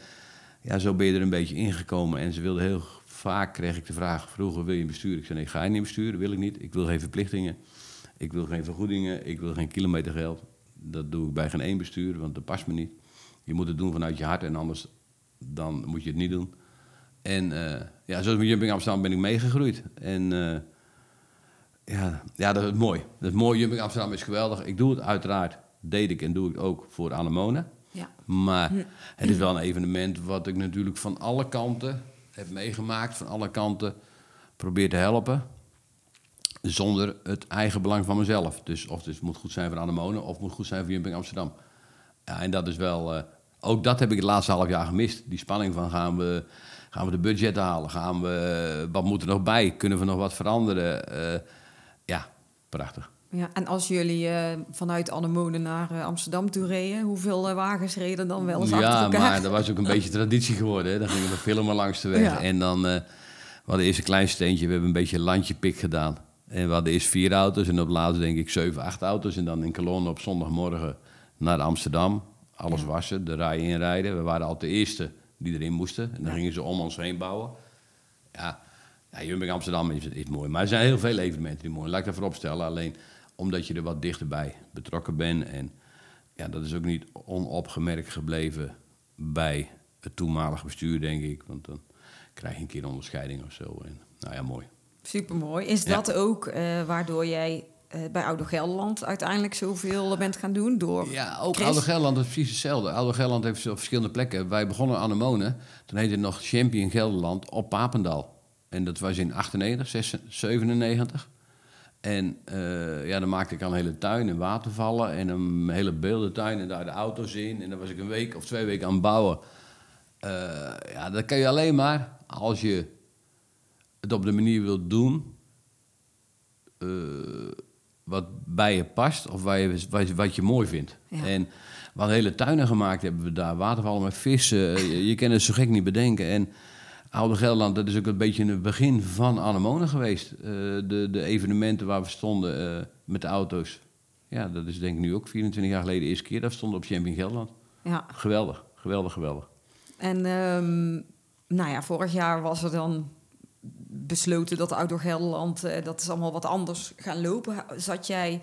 ja, zo ben je er een beetje ingekomen. En ze wilde heel vaak, kreeg ik de vraag, vroeger wil je besturen? Ik zei, nee, ga je niet besturen, wil ik niet. Ik wil geen verplichtingen, ik wil geen vergoedingen, ik wil geen kilometergeld. Dat doe ik bij geen één bestuur, want dat past me niet. Je moet het doen vanuit je hart en anders dan moet je het niet doen. En uh, ja, zoals met Jumping Amsterdam ben ik meegegroeid. En uh, ja, ja, dat is mooi. Dat is mooi. Jumping Amsterdam is geweldig. Ik doe het uiteraard, deed ik en doe ik ook voor Anemone. Ja. Maar het is wel een evenement wat ik natuurlijk van alle kanten heb meegemaakt. Van alle kanten probeer te helpen. Zonder het eigen belang van mezelf. Dus of het moet goed zijn voor Anemone of het moet goed zijn voor Jumping Amsterdam. Ja, en dat is wel... Uh, ook dat heb ik het laatste half jaar gemist. Die spanning van gaan we, gaan we de budget halen? Gaan we, wat moet er nog bij? Kunnen we nog wat veranderen? Uh, ja, prachtig. Ja, en als jullie uh, vanuit Anemone naar uh, Amsterdam toe reden, hoeveel uh, wagens reden dan wel eens ja, achter elkaar? maar dat was ook een beetje traditie geworden. Hè? Dan gingen we filmen langs de weg. Ja. En dan, we hadden eerst een klein steentje, we hebben een beetje landje pik gedaan. En we hadden eerst vier auto's en op laatst denk ik zeven, acht auto's. En dan in kolonne op zondagmorgen naar Amsterdam. Alles ja. wassen, de rij inrijden. We waren al de eerste die erin moesten. En dan gingen ze om ons heen bouwen. Ja, ja Jumping Amsterdam is, is mooi. Maar er zijn heel veel evenementen die mooi. Laat ik dat voorop stellen. Alleen omdat je er wat dichterbij betrokken bent. En ja, dat is ook niet onopgemerkt gebleven bij het toenmalige bestuur, denk ik. Want dan krijg je een keer onderscheiding of zo. En, nou ja, mooi. Supermooi. Is Ja. dat ook uh, waardoor jij bij Oude Gelderland uiteindelijk zoveel bent gaan doen? Door Ja, ook Chris? Oude Gelderland is precies hetzelfde. Oude Gelderland heeft op verschillende plekken. Wij begonnen aan de Monen. Toen heette het nog Champion Gelderland op Papendal. En dat was in 98, 96, 97. En uh, ja, dan maakte ik al een hele tuin en watervallen en een hele beeldentuin en daar de auto's in. En dan was ik een week of twee weken aan het bouwen. Uh, ja, dat kan je alleen maar als je het op de manier wilt doen uh, wat bij je past of waar je, wat, je mooi vindt. Ja. En wat hele tuinen gemaakt hebben we daar, watervallen met vissen. je, je kan het zo gek niet bedenken. En Oude Gelderland, dat is ook een beetje het begin van Anemone geweest. Uh, de, de evenementen waar we stonden uh, met de auto's. Ja, dat is denk ik nu ook 24 jaar geleden de eerste keer dat we stonden op Champion Gelderland. Ja. Geweldig, geweldig, geweldig. En um, nou ja, vorig jaar was er dan besloten dat Oude Gelderland, uh, dat is allemaal wat anders gaan lopen. Zat jij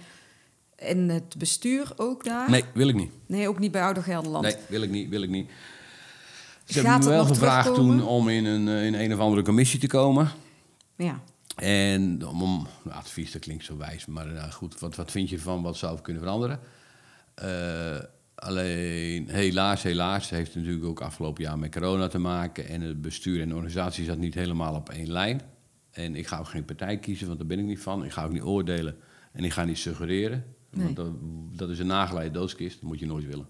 in het bestuur ook daar? Nee, wil ik niet. Nee, ook niet bij Oude Gelderland? Nee, wil ik niet, wil ik niet. Ze hebben me wel gevraagd toen om in een, in een of andere commissie te komen. Ja. En om, om nou, advies, dat klinkt zo wijs, maar nou, goed, wat, wat vind je van wat zou kunnen veranderen? Uh, alleen, helaas, helaas, heeft het natuurlijk ook afgelopen jaar met corona te maken. En het bestuur en de organisatie zat niet helemaal op één lijn. En ik ga ook geen partij kiezen, want daar ben ik niet van. Ik ga ook niet oordelen en ik ga niet suggereren. Nee. Want dat, dat is een nageleide doodskist, dat moet je nooit willen.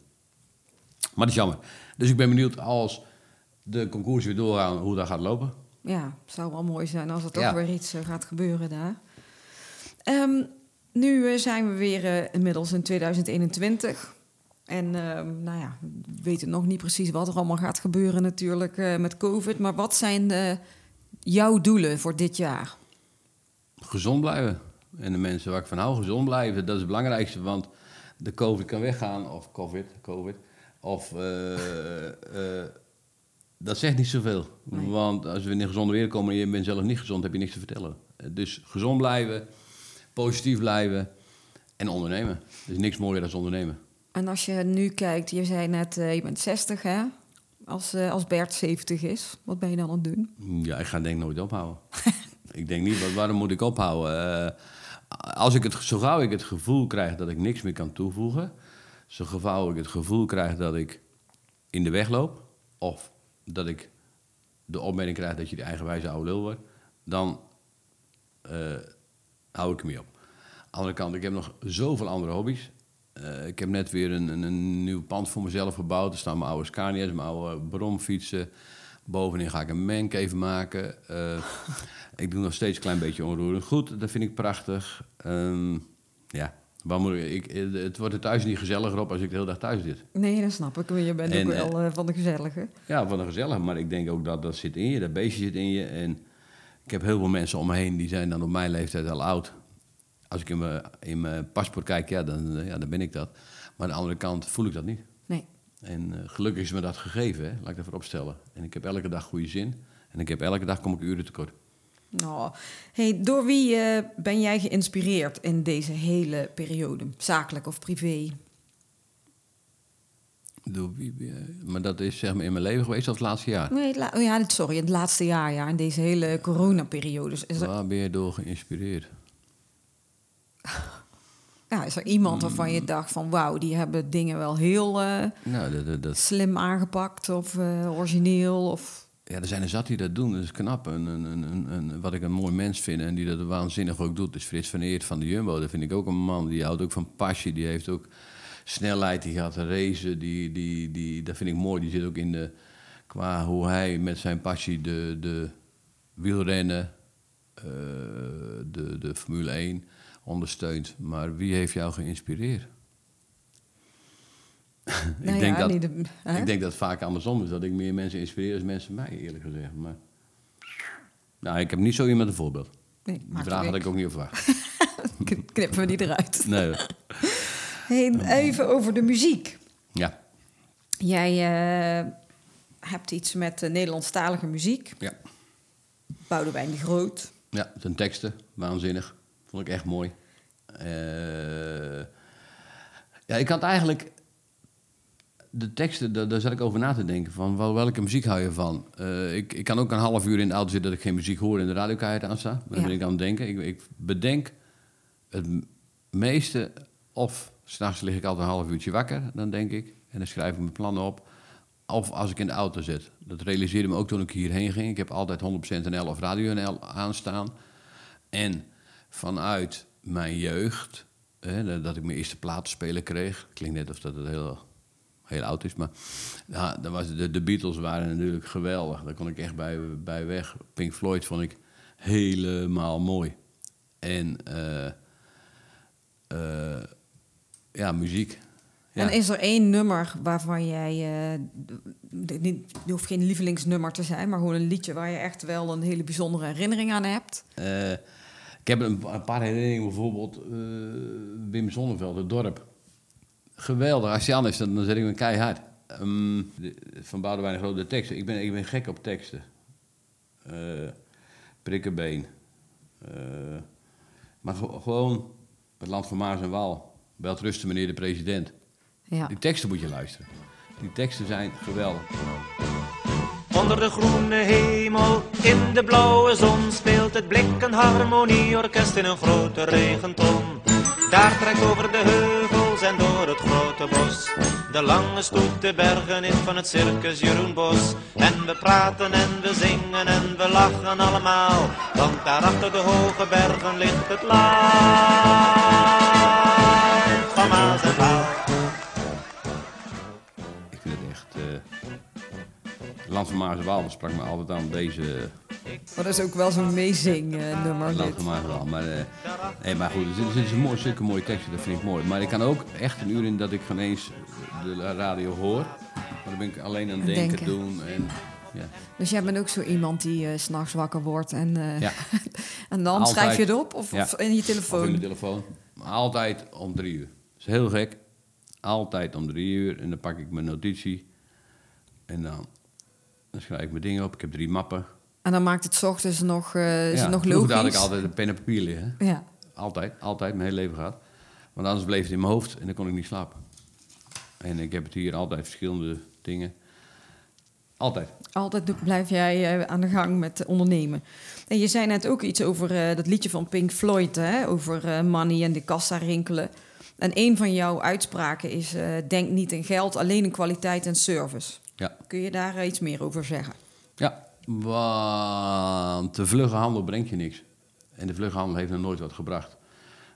Maar dat is jammer. Dus ik ben benieuwd als de concours weer doorgaan, hoe dat gaat lopen. Ja, het zou wel mooi zijn als er toch ja. weer iets uh, gaat gebeuren daar. Um, nu uh, zijn we weer uh, inmiddels in 2021. En nou ja, we weten nog niet precies wat er allemaal gaat gebeuren natuurlijk met COVID. Maar wat zijn jouw doelen voor dit jaar? Gezond blijven. En de mensen waar ik van hou, gezond blijven. Dat is het belangrijkste, want de COVID kan weggaan. Of COVID, COVID. Of dat zegt niet zoveel. Nee. Want als we in een gezonde wereld komen en je bent zelf niet gezond, heb je niks te vertellen. Dus gezond blijven, positief blijven en ondernemen. Er is niks mooier dan ondernemen. En als je nu kijkt, je zei net, uh, je bent 60 hè? Als, uh, als Bert 70 is, wat ben je dan aan het doen? Ja, ik ga denk nooit ophouden. ik denk niet, waarom moet ik ophouden? Uh, als ik het, zo gauw ik het gevoel krijg dat ik niks meer kan toevoegen, zo gauw ik het gevoel krijg dat ik in de weg loop, of dat ik de opmerking krijg dat je de eigenwijze oude lul wordt, dan eh, hou ik ermee op. Aan de andere kant, ik heb nog zoveel andere hobby's. Eh, ik heb net weer een, een, een nieuw pand voor mezelf gebouwd. Er staan mijn oude Scania's, mijn oude bromfietsen. Bovenin ga ik een mancave maken. Eh, ik doe nog steeds een klein beetje onroerend goed. Dat vind ik prachtig. Ehm, ja, waar moet ik, ik, het wordt er thuis niet gezelliger op als ik de hele dag thuis zit. Nee, dat snap ik. Je bent En, ook wel eh, van de gezellige. Ja, van een gezellig, maar ik denk ook dat dat zit in je, dat beestje zit in je. En ik heb heel veel mensen om me heen die zijn dan op mijn leeftijd al oud. Als ik in mijn, in mijn paspoort kijk, ja dan, eh, ja, dan ben ik dat. Maar aan de andere kant voel ik dat niet. Nee. En eh, gelukkig is me dat gegeven, hè? laat ik dat voorop stellen. En ik heb elke dag goede zin. En ik heb elke dag kom ik uren tekort. Nou, hey, door wie eh, ben jij geïnspireerd in deze hele periode? Zakelijk of privé? Doe, wie- maar dat is zeg maar in mijn leven geweest of het laatste jaar? Nee, het la- oh ja, sorry, het laatste jaar, ja, in deze hele coronaperiode. Is er, Waar ben je door geïnspireerd? ja, is er iemand waarvan je dacht van... wauw, die hebben dingen wel heel eh, Nou, dat, dat, dat, slim aangepakt of eh, origineel? Of... ja, er zijn er zat die dat doen, dat is knap. En, en, en, en- en wat ik een mooi mens vind en die dat waanzinnig ook doet, is Frits van Eert van de Jumbo. Dat vind ik ook een man, die houdt ook van passie, die heeft ook snelheid, die gaat racen, die, die, die, dat vind ik mooi. Die zit ook in de, qua hoe hij met zijn passie de, de wielrennen, eh, de, de Formule 1 ondersteunt. Maar wie heeft jou geïnspireerd? Nou ik, denk ja, dat, de- ik denk dat het vaak andersom is. Dat ik meer mensen inspireer dan mensen mij, eerlijk gezegd. Maar, nou, ik heb niet zo iemand een voorbeeld. Nee, Die vraag had ik ook niet verwacht. Kn- Knippen we die eruit. Nee. Hey, even over de muziek. Ja, Jij eh, hebt iets met uh, Nederlandstalige muziek. ja. Boudewijn de Groot. Ja, zijn teksten, waanzinnig. Vond ik echt mooi. Eh, ja, ik had eigenlijk... De teksten, daar, daar zat ik over na te denken. Van wel, welke muziek hou je van? Eh, ik, ik kan ook een half uur in de auto zitten dat ik geen muziek hoor en de radiokaart aansta. Maar dan Ja. ben ik aan het denken. Ik, ik bedenk het meeste... Of s'nachts lig ik altijd een half uurtje wakker, dan denk ik. En dan schrijf ik mijn plannen op. Of als ik in de auto zit. Dat realiseerde me ook toen ik hierheen ging. Ik heb altijd 100% NL of Radio NL aanstaan. En vanuit mijn jeugd, hè, dat- ik mijn eerste platenspeler kreeg. Klinkt net of dat het heel, heel oud is, maar ja, dat was de, de Beatles waren natuurlijk geweldig. Daar kon ik echt bij, bij weg. Pink Floyd vond ik helemaal mooi. En eh, eh, ja, muziek. Ja. En is er één nummer waarvan jij... eh, niet, je hoeft geen lievelingsnummer te zijn... maar gewoon een liedje waar je echt wel een hele bijzondere herinnering aan hebt? Ik heb een, een paar herinneringen, bijvoorbeeld eh, Wim Zonneveld, het dorp. Geweldig, als Jan is, dan, dan zet ik me keihard. Ehm, de- van Boudewijn de Groot, de teksten. Ik ben, ik ben gek op teksten. Eh prikkenbeen. Eh, maar ge- gewoon het land van Maas en Waal. Belt rusten, meneer de president. Ja. Die teksten moet je luisteren. Die teksten zijn geweldig. Onder de groene hemel, in de blauwe zon, speelt het blik een harmonieorkest in een grote regenton. Daar trekt over de heuvels en door het grote bos de lange stoet de bergen in van het circus Jeroen Bos. En we praten en we zingen en we lachen allemaal, want daar achter de hoge bergen ligt het land van Maas en Waal. Land van Maas en Waal sprak me altijd aan deze... Maar dat is ook wel zo'n meezing-nummer. Land van Maas en Waal. Maar, nee, maar goed, er zitten mooi, zulke mooie teksten, dat vind ik mooi. Maar ik kan ook echt een uur in dat ik geen eens de radio hoor. Maar dan ben ik alleen aan het denken, denken. doen. En, ja. Dus jij bent ook zo iemand die eh, s s'nachts wakker wordt en, eh, Ja. en dan Altijd. schrijf je het op of, Ja. of in je Of telefoon? in de telefoon. Altijd om drie uur. Dat is heel gek. Altijd om drie uur. En dan pak ik mijn notitie. En dan, dan schrijf ik mijn dingen op. Ik heb drie mappen. En dan maakt het 's ochtends nog, eh is ja, het nog logisch. had ik altijd een pen en papier liggen. Ja. Altijd, altijd, mijn hele leven gehad. Want anders bleef het in mijn hoofd en dan kon ik niet slapen. En ik heb het hier altijd verschillende dingen. Altijd. Altijd blijf jij eh, aan de gang met ondernemen. En je zei net ook iets over eh, dat liedje van Pink Floyd, hè? over money en de kassa rinkelen. En een van jouw uitspraken is: denk niet in geld, alleen in kwaliteit en service. Ja. Kun je daar eh, iets meer over zeggen? Ja, want de vlugge handel brengt je niks. En de vlugge handel heeft nog nooit wat gebracht.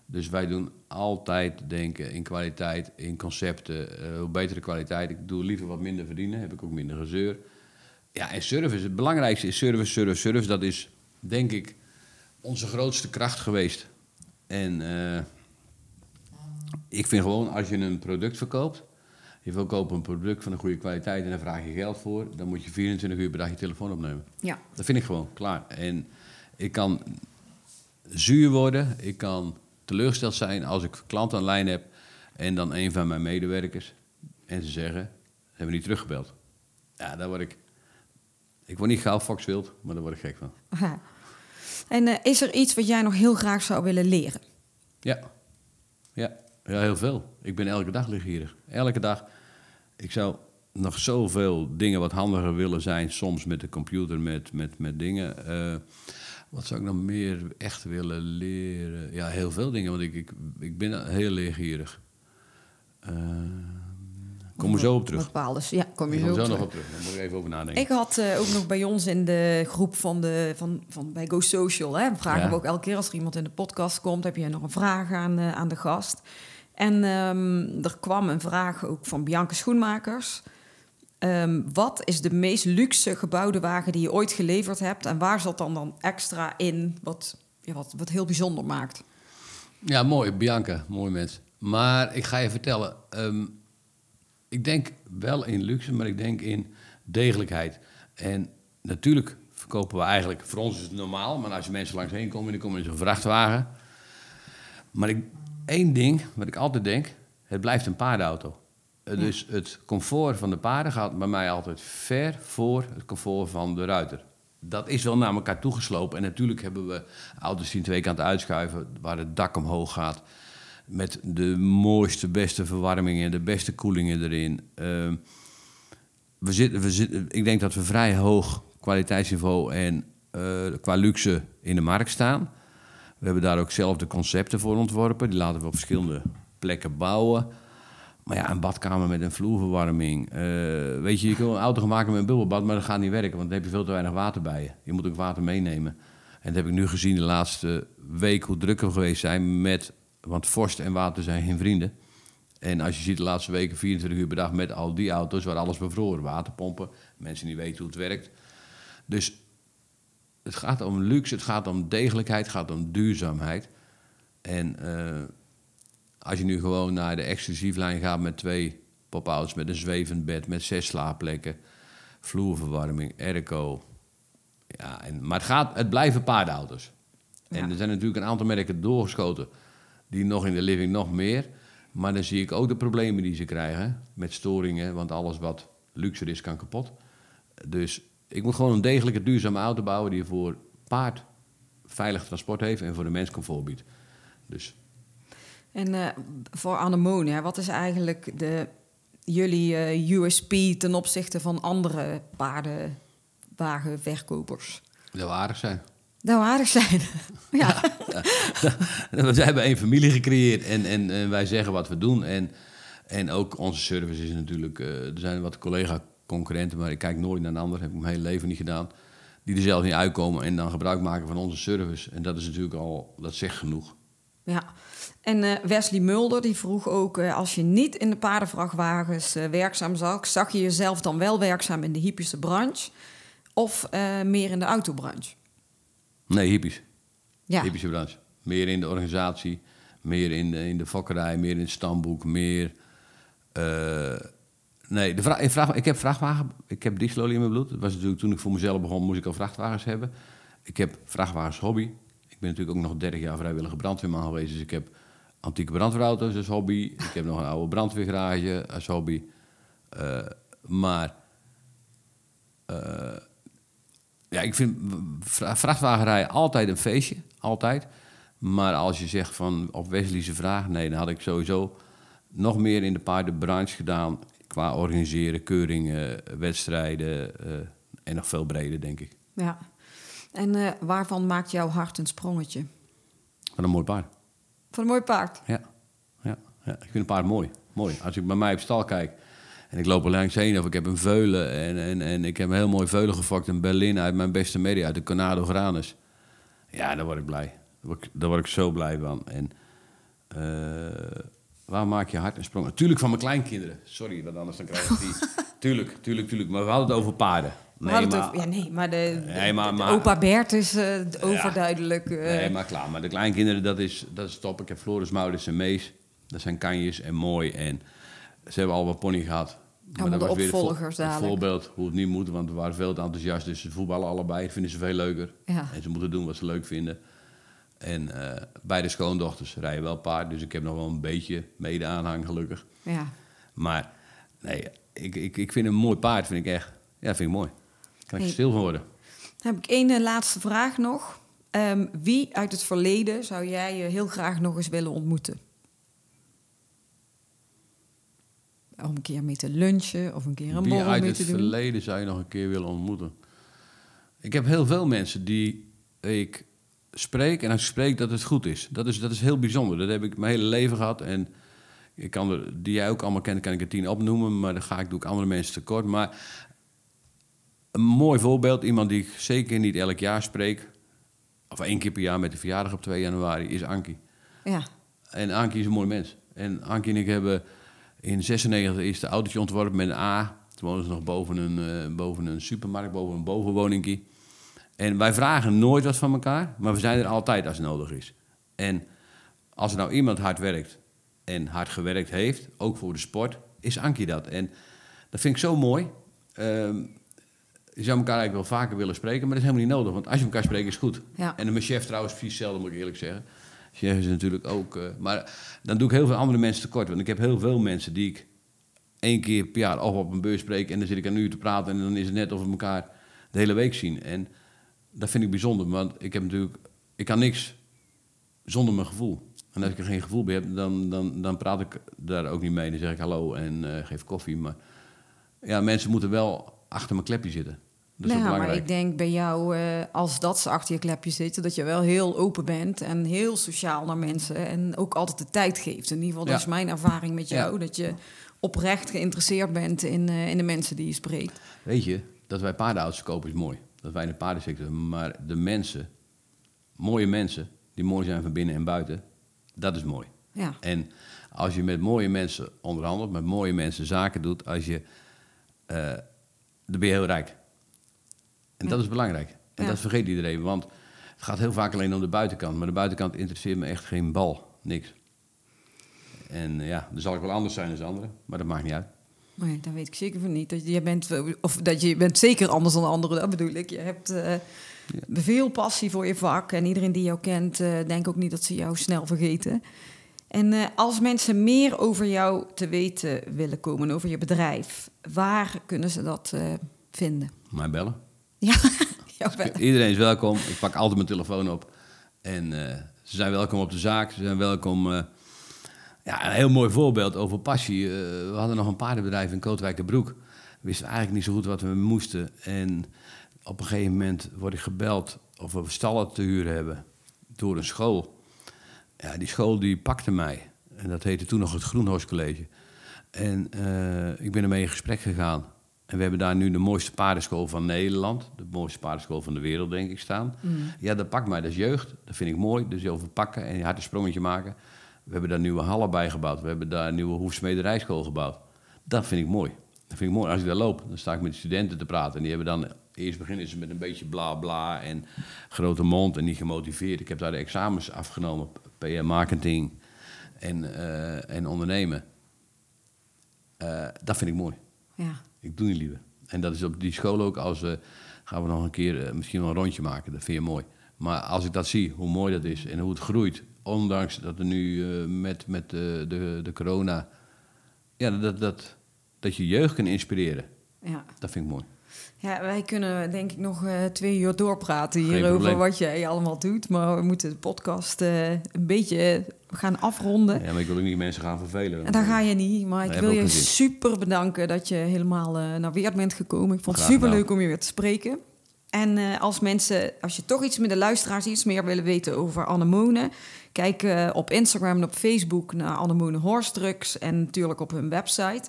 Dus wij doen altijd denken in kwaliteit, in concepten. hoe betere kwaliteit. Ik doe liever wat minder verdienen, heb ik ook minder gezeur. Ja, en service. Het belangrijkste is service, service, service. Dat is denk ik onze grootste kracht geweest. En eh, ik vind gewoon, als je een product verkoopt, je verkoopt een product van een goede kwaliteit en daar vraag je geld voor, dan moet je 24 uur per dag je telefoon opnemen. Ja. Dat vind ik gewoon, klaar. En ik kan zuur worden, ik kan teleurgesteld zijn als ik klanten aan lijn heb en dan een van mijn medewerkers en ze zeggen, ze hebben niet teruggebeld. Ja, daar word ik, ik word niet gauw foxwild, maar daar word ik gek van. Aha. En eh, is er iets wat jij nog heel graag zou willen leren? Ja. ja, ja, heel veel. Ik ben elke dag lichtgierig. Elke dag. Ik zou nog zoveel dingen wat handiger willen zijn, soms met de computer, met, met, met dingen. Eh, wat zou ik nog meer echt willen leren? Ja, heel veel dingen, want ik, ik, ik ben heel leergierig. Eh, kom er zo op terug. Bepaalde, ja, kom je zo, kom er zo terug. nog op terug. Daar moet ik even over nadenken. Ik had eh, ook nog bij ons in de groep van, de, van, van bij Go Social, hè, vragen Ja. we ook elke keer als er iemand in de podcast komt, heb je nog een vraag aan, aan de gast. En ehm, er kwam een vraag ook van Bianca Schoenmakers. Ehm, wat is de meest luxe gebouwde wagen die je ooit geleverd hebt? En waar zat dan dan extra in wat, wat, wat heel bijzonder maakt? Ja, mooi. Bianca, mooi mens. Maar ik ga je vertellen. ehm, ik denk wel in luxe, maar ik denk in degelijkheid. En natuurlijk verkopen we eigenlijk... Voor ons is het normaal, maar als je mensen langs heen komen... dan komen in zo'n vrachtwagen. Maar ik, één ding wat ik altijd denk... Het blijft een paardenauto. Dus het comfort van de paarden gaat bij mij altijd ver voor het comfort van de ruiter. Dat is wel naar elkaar toegeslopen. En natuurlijk hebben we auto's die twee kanten uitschuiven, waar het dak omhoog gaat. Met de mooiste, beste verwarmingen, de beste koelingen erin. Ehm, we zitten, we zitten, ik denk dat we vrij hoog kwaliteitsniveau en eh, qua luxe in de markt staan. We hebben daar ook zelf de concepten voor ontworpen. Die laten we op verschillende plekken bouwen. Maar ja, een badkamer met een vloerverwarming. eh, weet je, je kan een auto gaan maken met een bubbelbad, maar dat gaat niet werken, want dan heb je veel te weinig water bij je. Je moet ook water meenemen. En dat heb ik nu gezien de laatste week hoe druk we geweest zijn met, want vorst en water zijn geen vrienden. En als je ziet de laatste weken 24 uur per dag met al die auto's waar alles bevroren, waterpompen, mensen die weten hoe het werkt. Dus het gaat om luxe, het gaat om degelijkheid, het gaat om duurzaamheid. En eh, als je nu gewoon naar de exclusieflijn gaat met twee pop-outs, met een zwevend bed, met zes slaapplekken, vloerverwarming, airco. Ja, en, maar het, gaat, het blijven paardenauto's. En er zijn natuurlijk een aantal merken doorgeschoten die nog in de living nog meer. Maar dan zie ik ook de problemen die ze krijgen met storingen, want alles wat luxer is kan kapot. Dus ik moet gewoon een degelijke duurzame auto bouwen die voor paard veilig transport heeft en voor de mens comfort biedt. Dus En eh, voor Anemone, hè, wat is eigenlijk de, jullie eh, USP ten opzichte van andere paardenwagenverkopers? dat we aardig zijn. Dat we aardig zijn. ja. we hebben één familie gecreëerd en, en, en wij zeggen wat we doen. En, en ook onze service is natuurlijk... eh, er zijn wat collega-concurrenten, maar ik kijk nooit naar een ander. heb ik mijn hele leven niet gedaan. Die er zelf niet uitkomen en dan gebruik maken van onze service. En dat is natuurlijk al... Dat zegt genoeg. ja. En eh, Wesley Mulder die vroeg ook, eh, als je niet in de paardenvrachtwagens eh, werkzaam zag, zag je jezelf dan wel werkzaam in de hypische branche of meer in de autobranche? Nee, hippies. Ja. Hippische branche. Meer in de organisatie, meer in de, in de fokkerij, meer in het stamboek, meer... nee, de vraag, ik heb vrachtwagen, ik heb dieselolie in mijn bloed. Dat was natuurlijk toen ik voor mezelf begon, moest ik al vrachtwagens hebben. Ik heb vrachtwagens hobby. Ik ben natuurlijk ook nog 30 jaar vrijwillige brandweerman geweest, dus ik heb antieke brandweerauto's als hobby. Ik heb nog een oude brandweergarage als hobby. Eh, maar eh, ja, ik vind vra- vrachtwagenrijden altijd een feestje. Altijd. Maar als je zegt van op Wesley's vraag, nee, dan had ik sowieso nog meer in de paardenbranche gedaan. Qua organiseren, keuringen, wedstrijden eh, en nog veel breder, denk ik. ja. En eh, waarvan maakt jouw hart een sprongetje? Van een mooi paard. Van een mooi paard. Ja. ja. Ja, ik vind een paard mooi. mooi. Als ik bij mij op stal kijk en ik loop er langs heen of ik heb een veulen en, en, en ik heb een heel mooi veulen gefokt in Berlin uit mijn beste media, uit de Canado Granus. Ja, daar word ik blij. Daar word ik, daar word ik zo blij van. En eh, waar maak je hart en sprong? Natuurlijk van mijn kleinkinderen. Sorry, want anders dan krijg ik die. tuurlijk, tuurlijk, tuurlijk. Maar we hadden het over paarden. Over- ja, nee, maar de, Nee, maar- de maar- opa Bert is eh, overduidelijk. eh, Nee, maar klaar. Maar de kleinkinderen, dat is, dat is top. Ik heb Floris, Maurits en Mees. Dat zijn kanjes en mooi. En ze hebben al wat pony gehad. Maar dat de was weer het vo- opvolgers het dadelijk. voorbeeld hoe het niet moet. Want we waren veel te enthousiast. Dus ze voetballen allebei. Dat vinden ze veel leuker. Ja. En ze moeten doen wat ze leuk vinden. En eh, beide schoondochters rijden wel paard. Dus ik heb nog wel een beetje mede-aanhang, gelukkig. ja. Maar nee, ik, ik, ik vind een mooi paard, vind ik echt. Ja, vind ik mooi. Kan ik Hey. stil van worden. Dan heb ik één eh, laatste vraag nog. Ehm, wie uit het verleden zou jij heel graag nog eens willen ontmoeten? Om een keer mee te lunchen of een keer een Wie borrel uit mee het te doen. verleden zou je nog een keer willen ontmoeten? Ik heb heel veel mensen die ik spreek en als ik spreek dat het goed is. Dat is, dat is heel bijzonder. Dat heb ik mijn hele leven gehad. En ik kan er, die jij ook allemaal kent, kan ik er tien opnoemen. Maar dan ga ik, doe ik andere mensen tekort. Maar een mooi voorbeeld, iemand die ik zeker niet elk jaar spreek... of één keer per jaar met de verjaardag op 2 januari, is Ankie. Ja, En Ankie is een mooi mens. En Ankie en ik hebben in 96 eerst een autootje ontworpen met een A. Toen woonden ze nog boven een, eh, boven een supermarkt, boven een bovenwoningje. En wij vragen nooit wat van elkaar, maar we zijn er altijd als het nodig is. En als er nou iemand hard werkt en hard gewerkt heeft, ook voor de sport, is Ankie dat. En dat vind ik zo mooi. Ehm, je zou elkaar eigenlijk wel vaker willen spreken, maar dat is helemaal niet nodig. Want als je elkaar spreekt, is het goed. Ja. En mijn chef trouwens precies hetzelfde, moet ik eerlijk zeggen. Chef is natuurlijk ook... eh, maar dan doe ik heel veel andere mensen tekort. Want ik heb heel veel mensen die ik één keer per jaar of op een beurs spreek... en dan zit ik een uur te praten en dan is het net of we elkaar de hele week zien. En dat vind ik bijzonder, want ik heb natuurlijk... Ik kan niks zonder mijn gevoel. En als ik er geen gevoel bij heb, dan, dan, dan praat ik daar ook niet mee. Dan zeg ik hallo en eh, geef koffie. Maar ja, mensen moeten wel achter mijn klepje zitten. Dat is nou, maar ik denk bij jou, eh, als dat ze achter je klepje zitten, dat je wel heel open bent en heel sociaal naar mensen en ook altijd de tijd geeft. In ieder geval, dat is mijn ervaring met jou, Ja. dat je oprecht geïnteresseerd bent in, eh, in de mensen die je spreekt. Weet je, dat wij paardenauto's kopen is mooi. Dat wij in de paardensector... Maar de mensen, mooie mensen, die mooi zijn van binnen en buiten... dat is mooi. Ja, En als je met mooie mensen onderhandelt, met mooie mensen zaken doet... Als je, eh, dan ben je heel rijk. En dat is belangrijk. En Ja. dat vergeet iedereen, want het gaat heel vaak alleen om de buitenkant. Maar de buitenkant interesseert me echt geen bal, niks. En eh, ja, dan zal ik wel anders zijn dan anderen, maar dat maakt niet uit. Nee, dat weet ik zeker van niet. Dat je bent, of dat je bent zeker anders dan anderen, dat bedoel ik. Je hebt eh, veel passie voor je vak en iedereen die jou kent, eh denk ook niet dat ze jou snel vergeten. En eh, als mensen meer over jou te weten willen komen, over je bedrijf, waar kunnen ze dat vinden? Maar bellen. Ja, wel. Iedereen is welkom. Ik pak altijd mijn telefoon op. En ze zijn welkom op de zaak. Ze zijn welkom. Ja, een heel mooi voorbeeld over passie. Eh, we hadden nog een paardenbedrijf in Kootwijkerbroek. We wisten eigenlijk niet zo goed wat we moesten. En op een gegeven moment word ik gebeld of we stallen te huren hebben. Door een school. Ja, die school die pakte mij. En dat heette toen nog het Groenhorst College. En eh, ik ben ermee in gesprek gegaan. En we hebben daar nu de mooiste paardenschool van Nederland. De mooiste paardenschool van de wereld, denk ik, staan. Ja, dat pakt mij. Dat is jeugd. Dat vind ik mooi. Dus over pakken en je hard een sprongetje maken. We hebben daar nieuwe hallen bij gebouwd. We hebben daar een nieuwe hoefsmederijschool gebouwd. Dat vind ik mooi. Dat vind ik mooi. Als ik daar loop, dan sta ik met de studenten te praten. En die hebben dan... Eerst beginnen ze met een beetje bla bla en grote mond en niet gemotiveerd. Ik heb daar de examens afgenomen. PR marketing en, eh, en ondernemen. Eh, dat vind ik mooi. Ja. Ik doe niet liever. En dat is op die school ook als we gaan we nog een keer eh, misschien wel een rondje maken. Dat vind je mooi. Maar als ik dat zie, hoe mooi dat is en hoe het groeit, ondanks dat er nu eh, met, met de, de, de corona, ja, dat, dat, dat je jeugd kan inspireren, Ja. dat vind ik mooi. ja, wij kunnen denk ik nog eh, twee uur doorpraten hier over probleem. wat jij allemaal doet. Maar we moeten de podcast eh, een beetje gaan afronden. Ja, maar ik wil ook niet mensen gaan vervelen. En daar ga je niet, maar ik wil je super bedanken dat je helemaal eh, naar Weert bent gekomen. Ik vond het super leuk om je weer te spreken. En eh, als mensen, als je toch iets met de luisteraars iets meer willen weten over anemonen, kijk eh, op Instagram en op Facebook naar Anemone Horse Drugs en natuurlijk op hun website.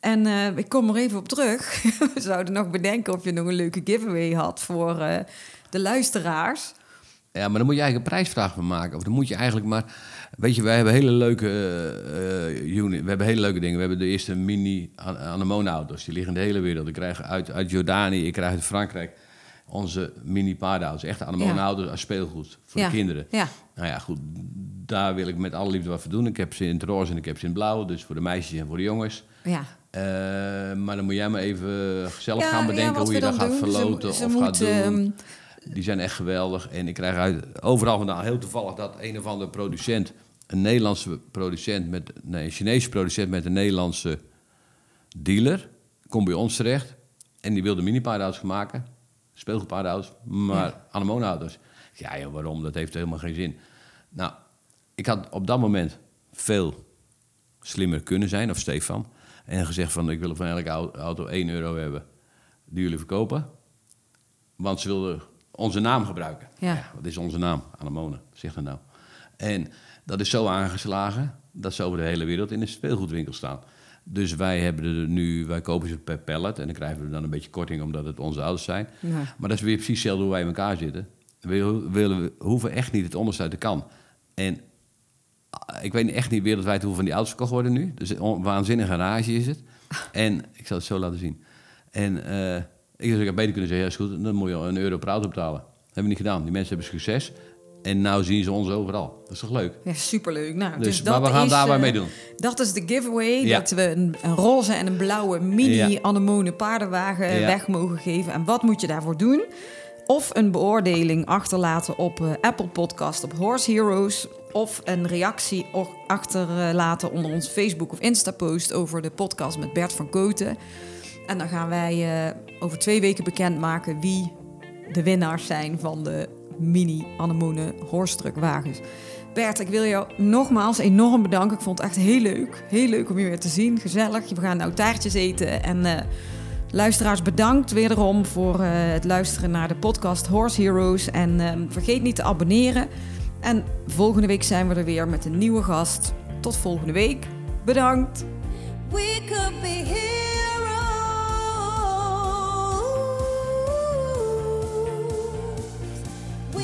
En eh, ik kom er even op terug. We zouden nog bedenken of je nog een leuke giveaway had voor eh, de luisteraars. Ja, maar dan moet je eigenlijk een prijsvraag van maken. Of dan moet je eigenlijk maar... Weet je, wij hebben hele leuke unit. We hebben hele leuke dingen. We hebben de eerste mini an- anemoneauto's. Die liggen in de hele wereld. Ik krijg uit, uit Jordanië, ik krijg uit Frankrijk onze mini paardenauto's. Echte anemoneauto's als speelgoed voor de kinderen. Nou ja, goed. Daar wil ik met alle liefde wat voor doen. Ik heb ze in het roze en ik heb ze in het blauw. Dus voor de meisjes en voor de jongens. Ja. Eh, maar dan moet jij maar even zelf Ja, gaan bedenken hoe je dat gaat doen. Verloten ze of moet, gaat doen. ehm, Die zijn echt geweldig. En ik krijg uit overal vandaan heel toevallig dat een of andere producent, een Nederlandse producent met nee, een Chinese producent met een Nederlandse dealer, komt bij ons terecht. En die wilde mini-paardenauto's gaan maken, speelgoedpaardenauto's, maar anemoneauto's. Ja, ja, waarom? Dat heeft helemaal geen zin. Nou, ik had op dat moment veel slimmer kunnen zijn, of Stefan. En gezegd van, ik wil van elke au- auto 1 euro hebben die jullie verkopen. Want ze wilden onze naam gebruiken. Ja. wat is onze naam? Anemone, zeg dat nou. En dat is zo aangeslagen dat ze over de hele wereld in de speelgoedwinkel staan. Dus wij hebben er nu, wij kopen ze per pallet en dan krijgen we dan een beetje korting omdat het onze auto's zijn. Ja. Maar dat is weer precies hetzelfde hoe wij in elkaar zitten. We, willen, we hoeven echt niet het onderste uit de kan. En ah, ik weet echt niet wereldwijd hoeveel van die auto's verkocht worden nu. Dus een waanzinnige garage is het. En ik zal het zo laten zien. En eh, ik zou beter kunnen zeggen, ja, is goed, dan moet je een euro per auto betalen. Dat hebben we niet gedaan. Die mensen hebben succes. En nou zien ze ons overal. Dat is toch leuk? Ja, superleuk. Nou, Dus, dus, maar dat we gaan is, daar maar eh, mee doen. Dat is de giveaway. Ja. Dat we een, een roze en een blauwe mini Ja. anemone paardenwagen Ja. weg mogen geven. En wat moet je daarvoor doen? Of een beoordeling achterlaten op eh, Apple Podcast op Horse Heroes. Of een reactie achterlaten onder ons Facebook of Insta post over de podcast met Bert van Koten. En dan gaan wij eh, over twee weken bekendmaken wie de winnaars zijn van de mini anemone horstruckwagens. Bert, ik wil jou nogmaals enorm bedanken. Ik vond het echt heel leuk. Heel leuk om je weer te zien. Gezellig. We gaan nou taartjes eten. En eh, luisteraars, bedankt wederom voor eh, het luisteren naar de podcast Horse Heroes. En eh, vergeet niet te abonneren. En volgende week zijn we er weer met een nieuwe gast. Tot volgende week. Bedankt.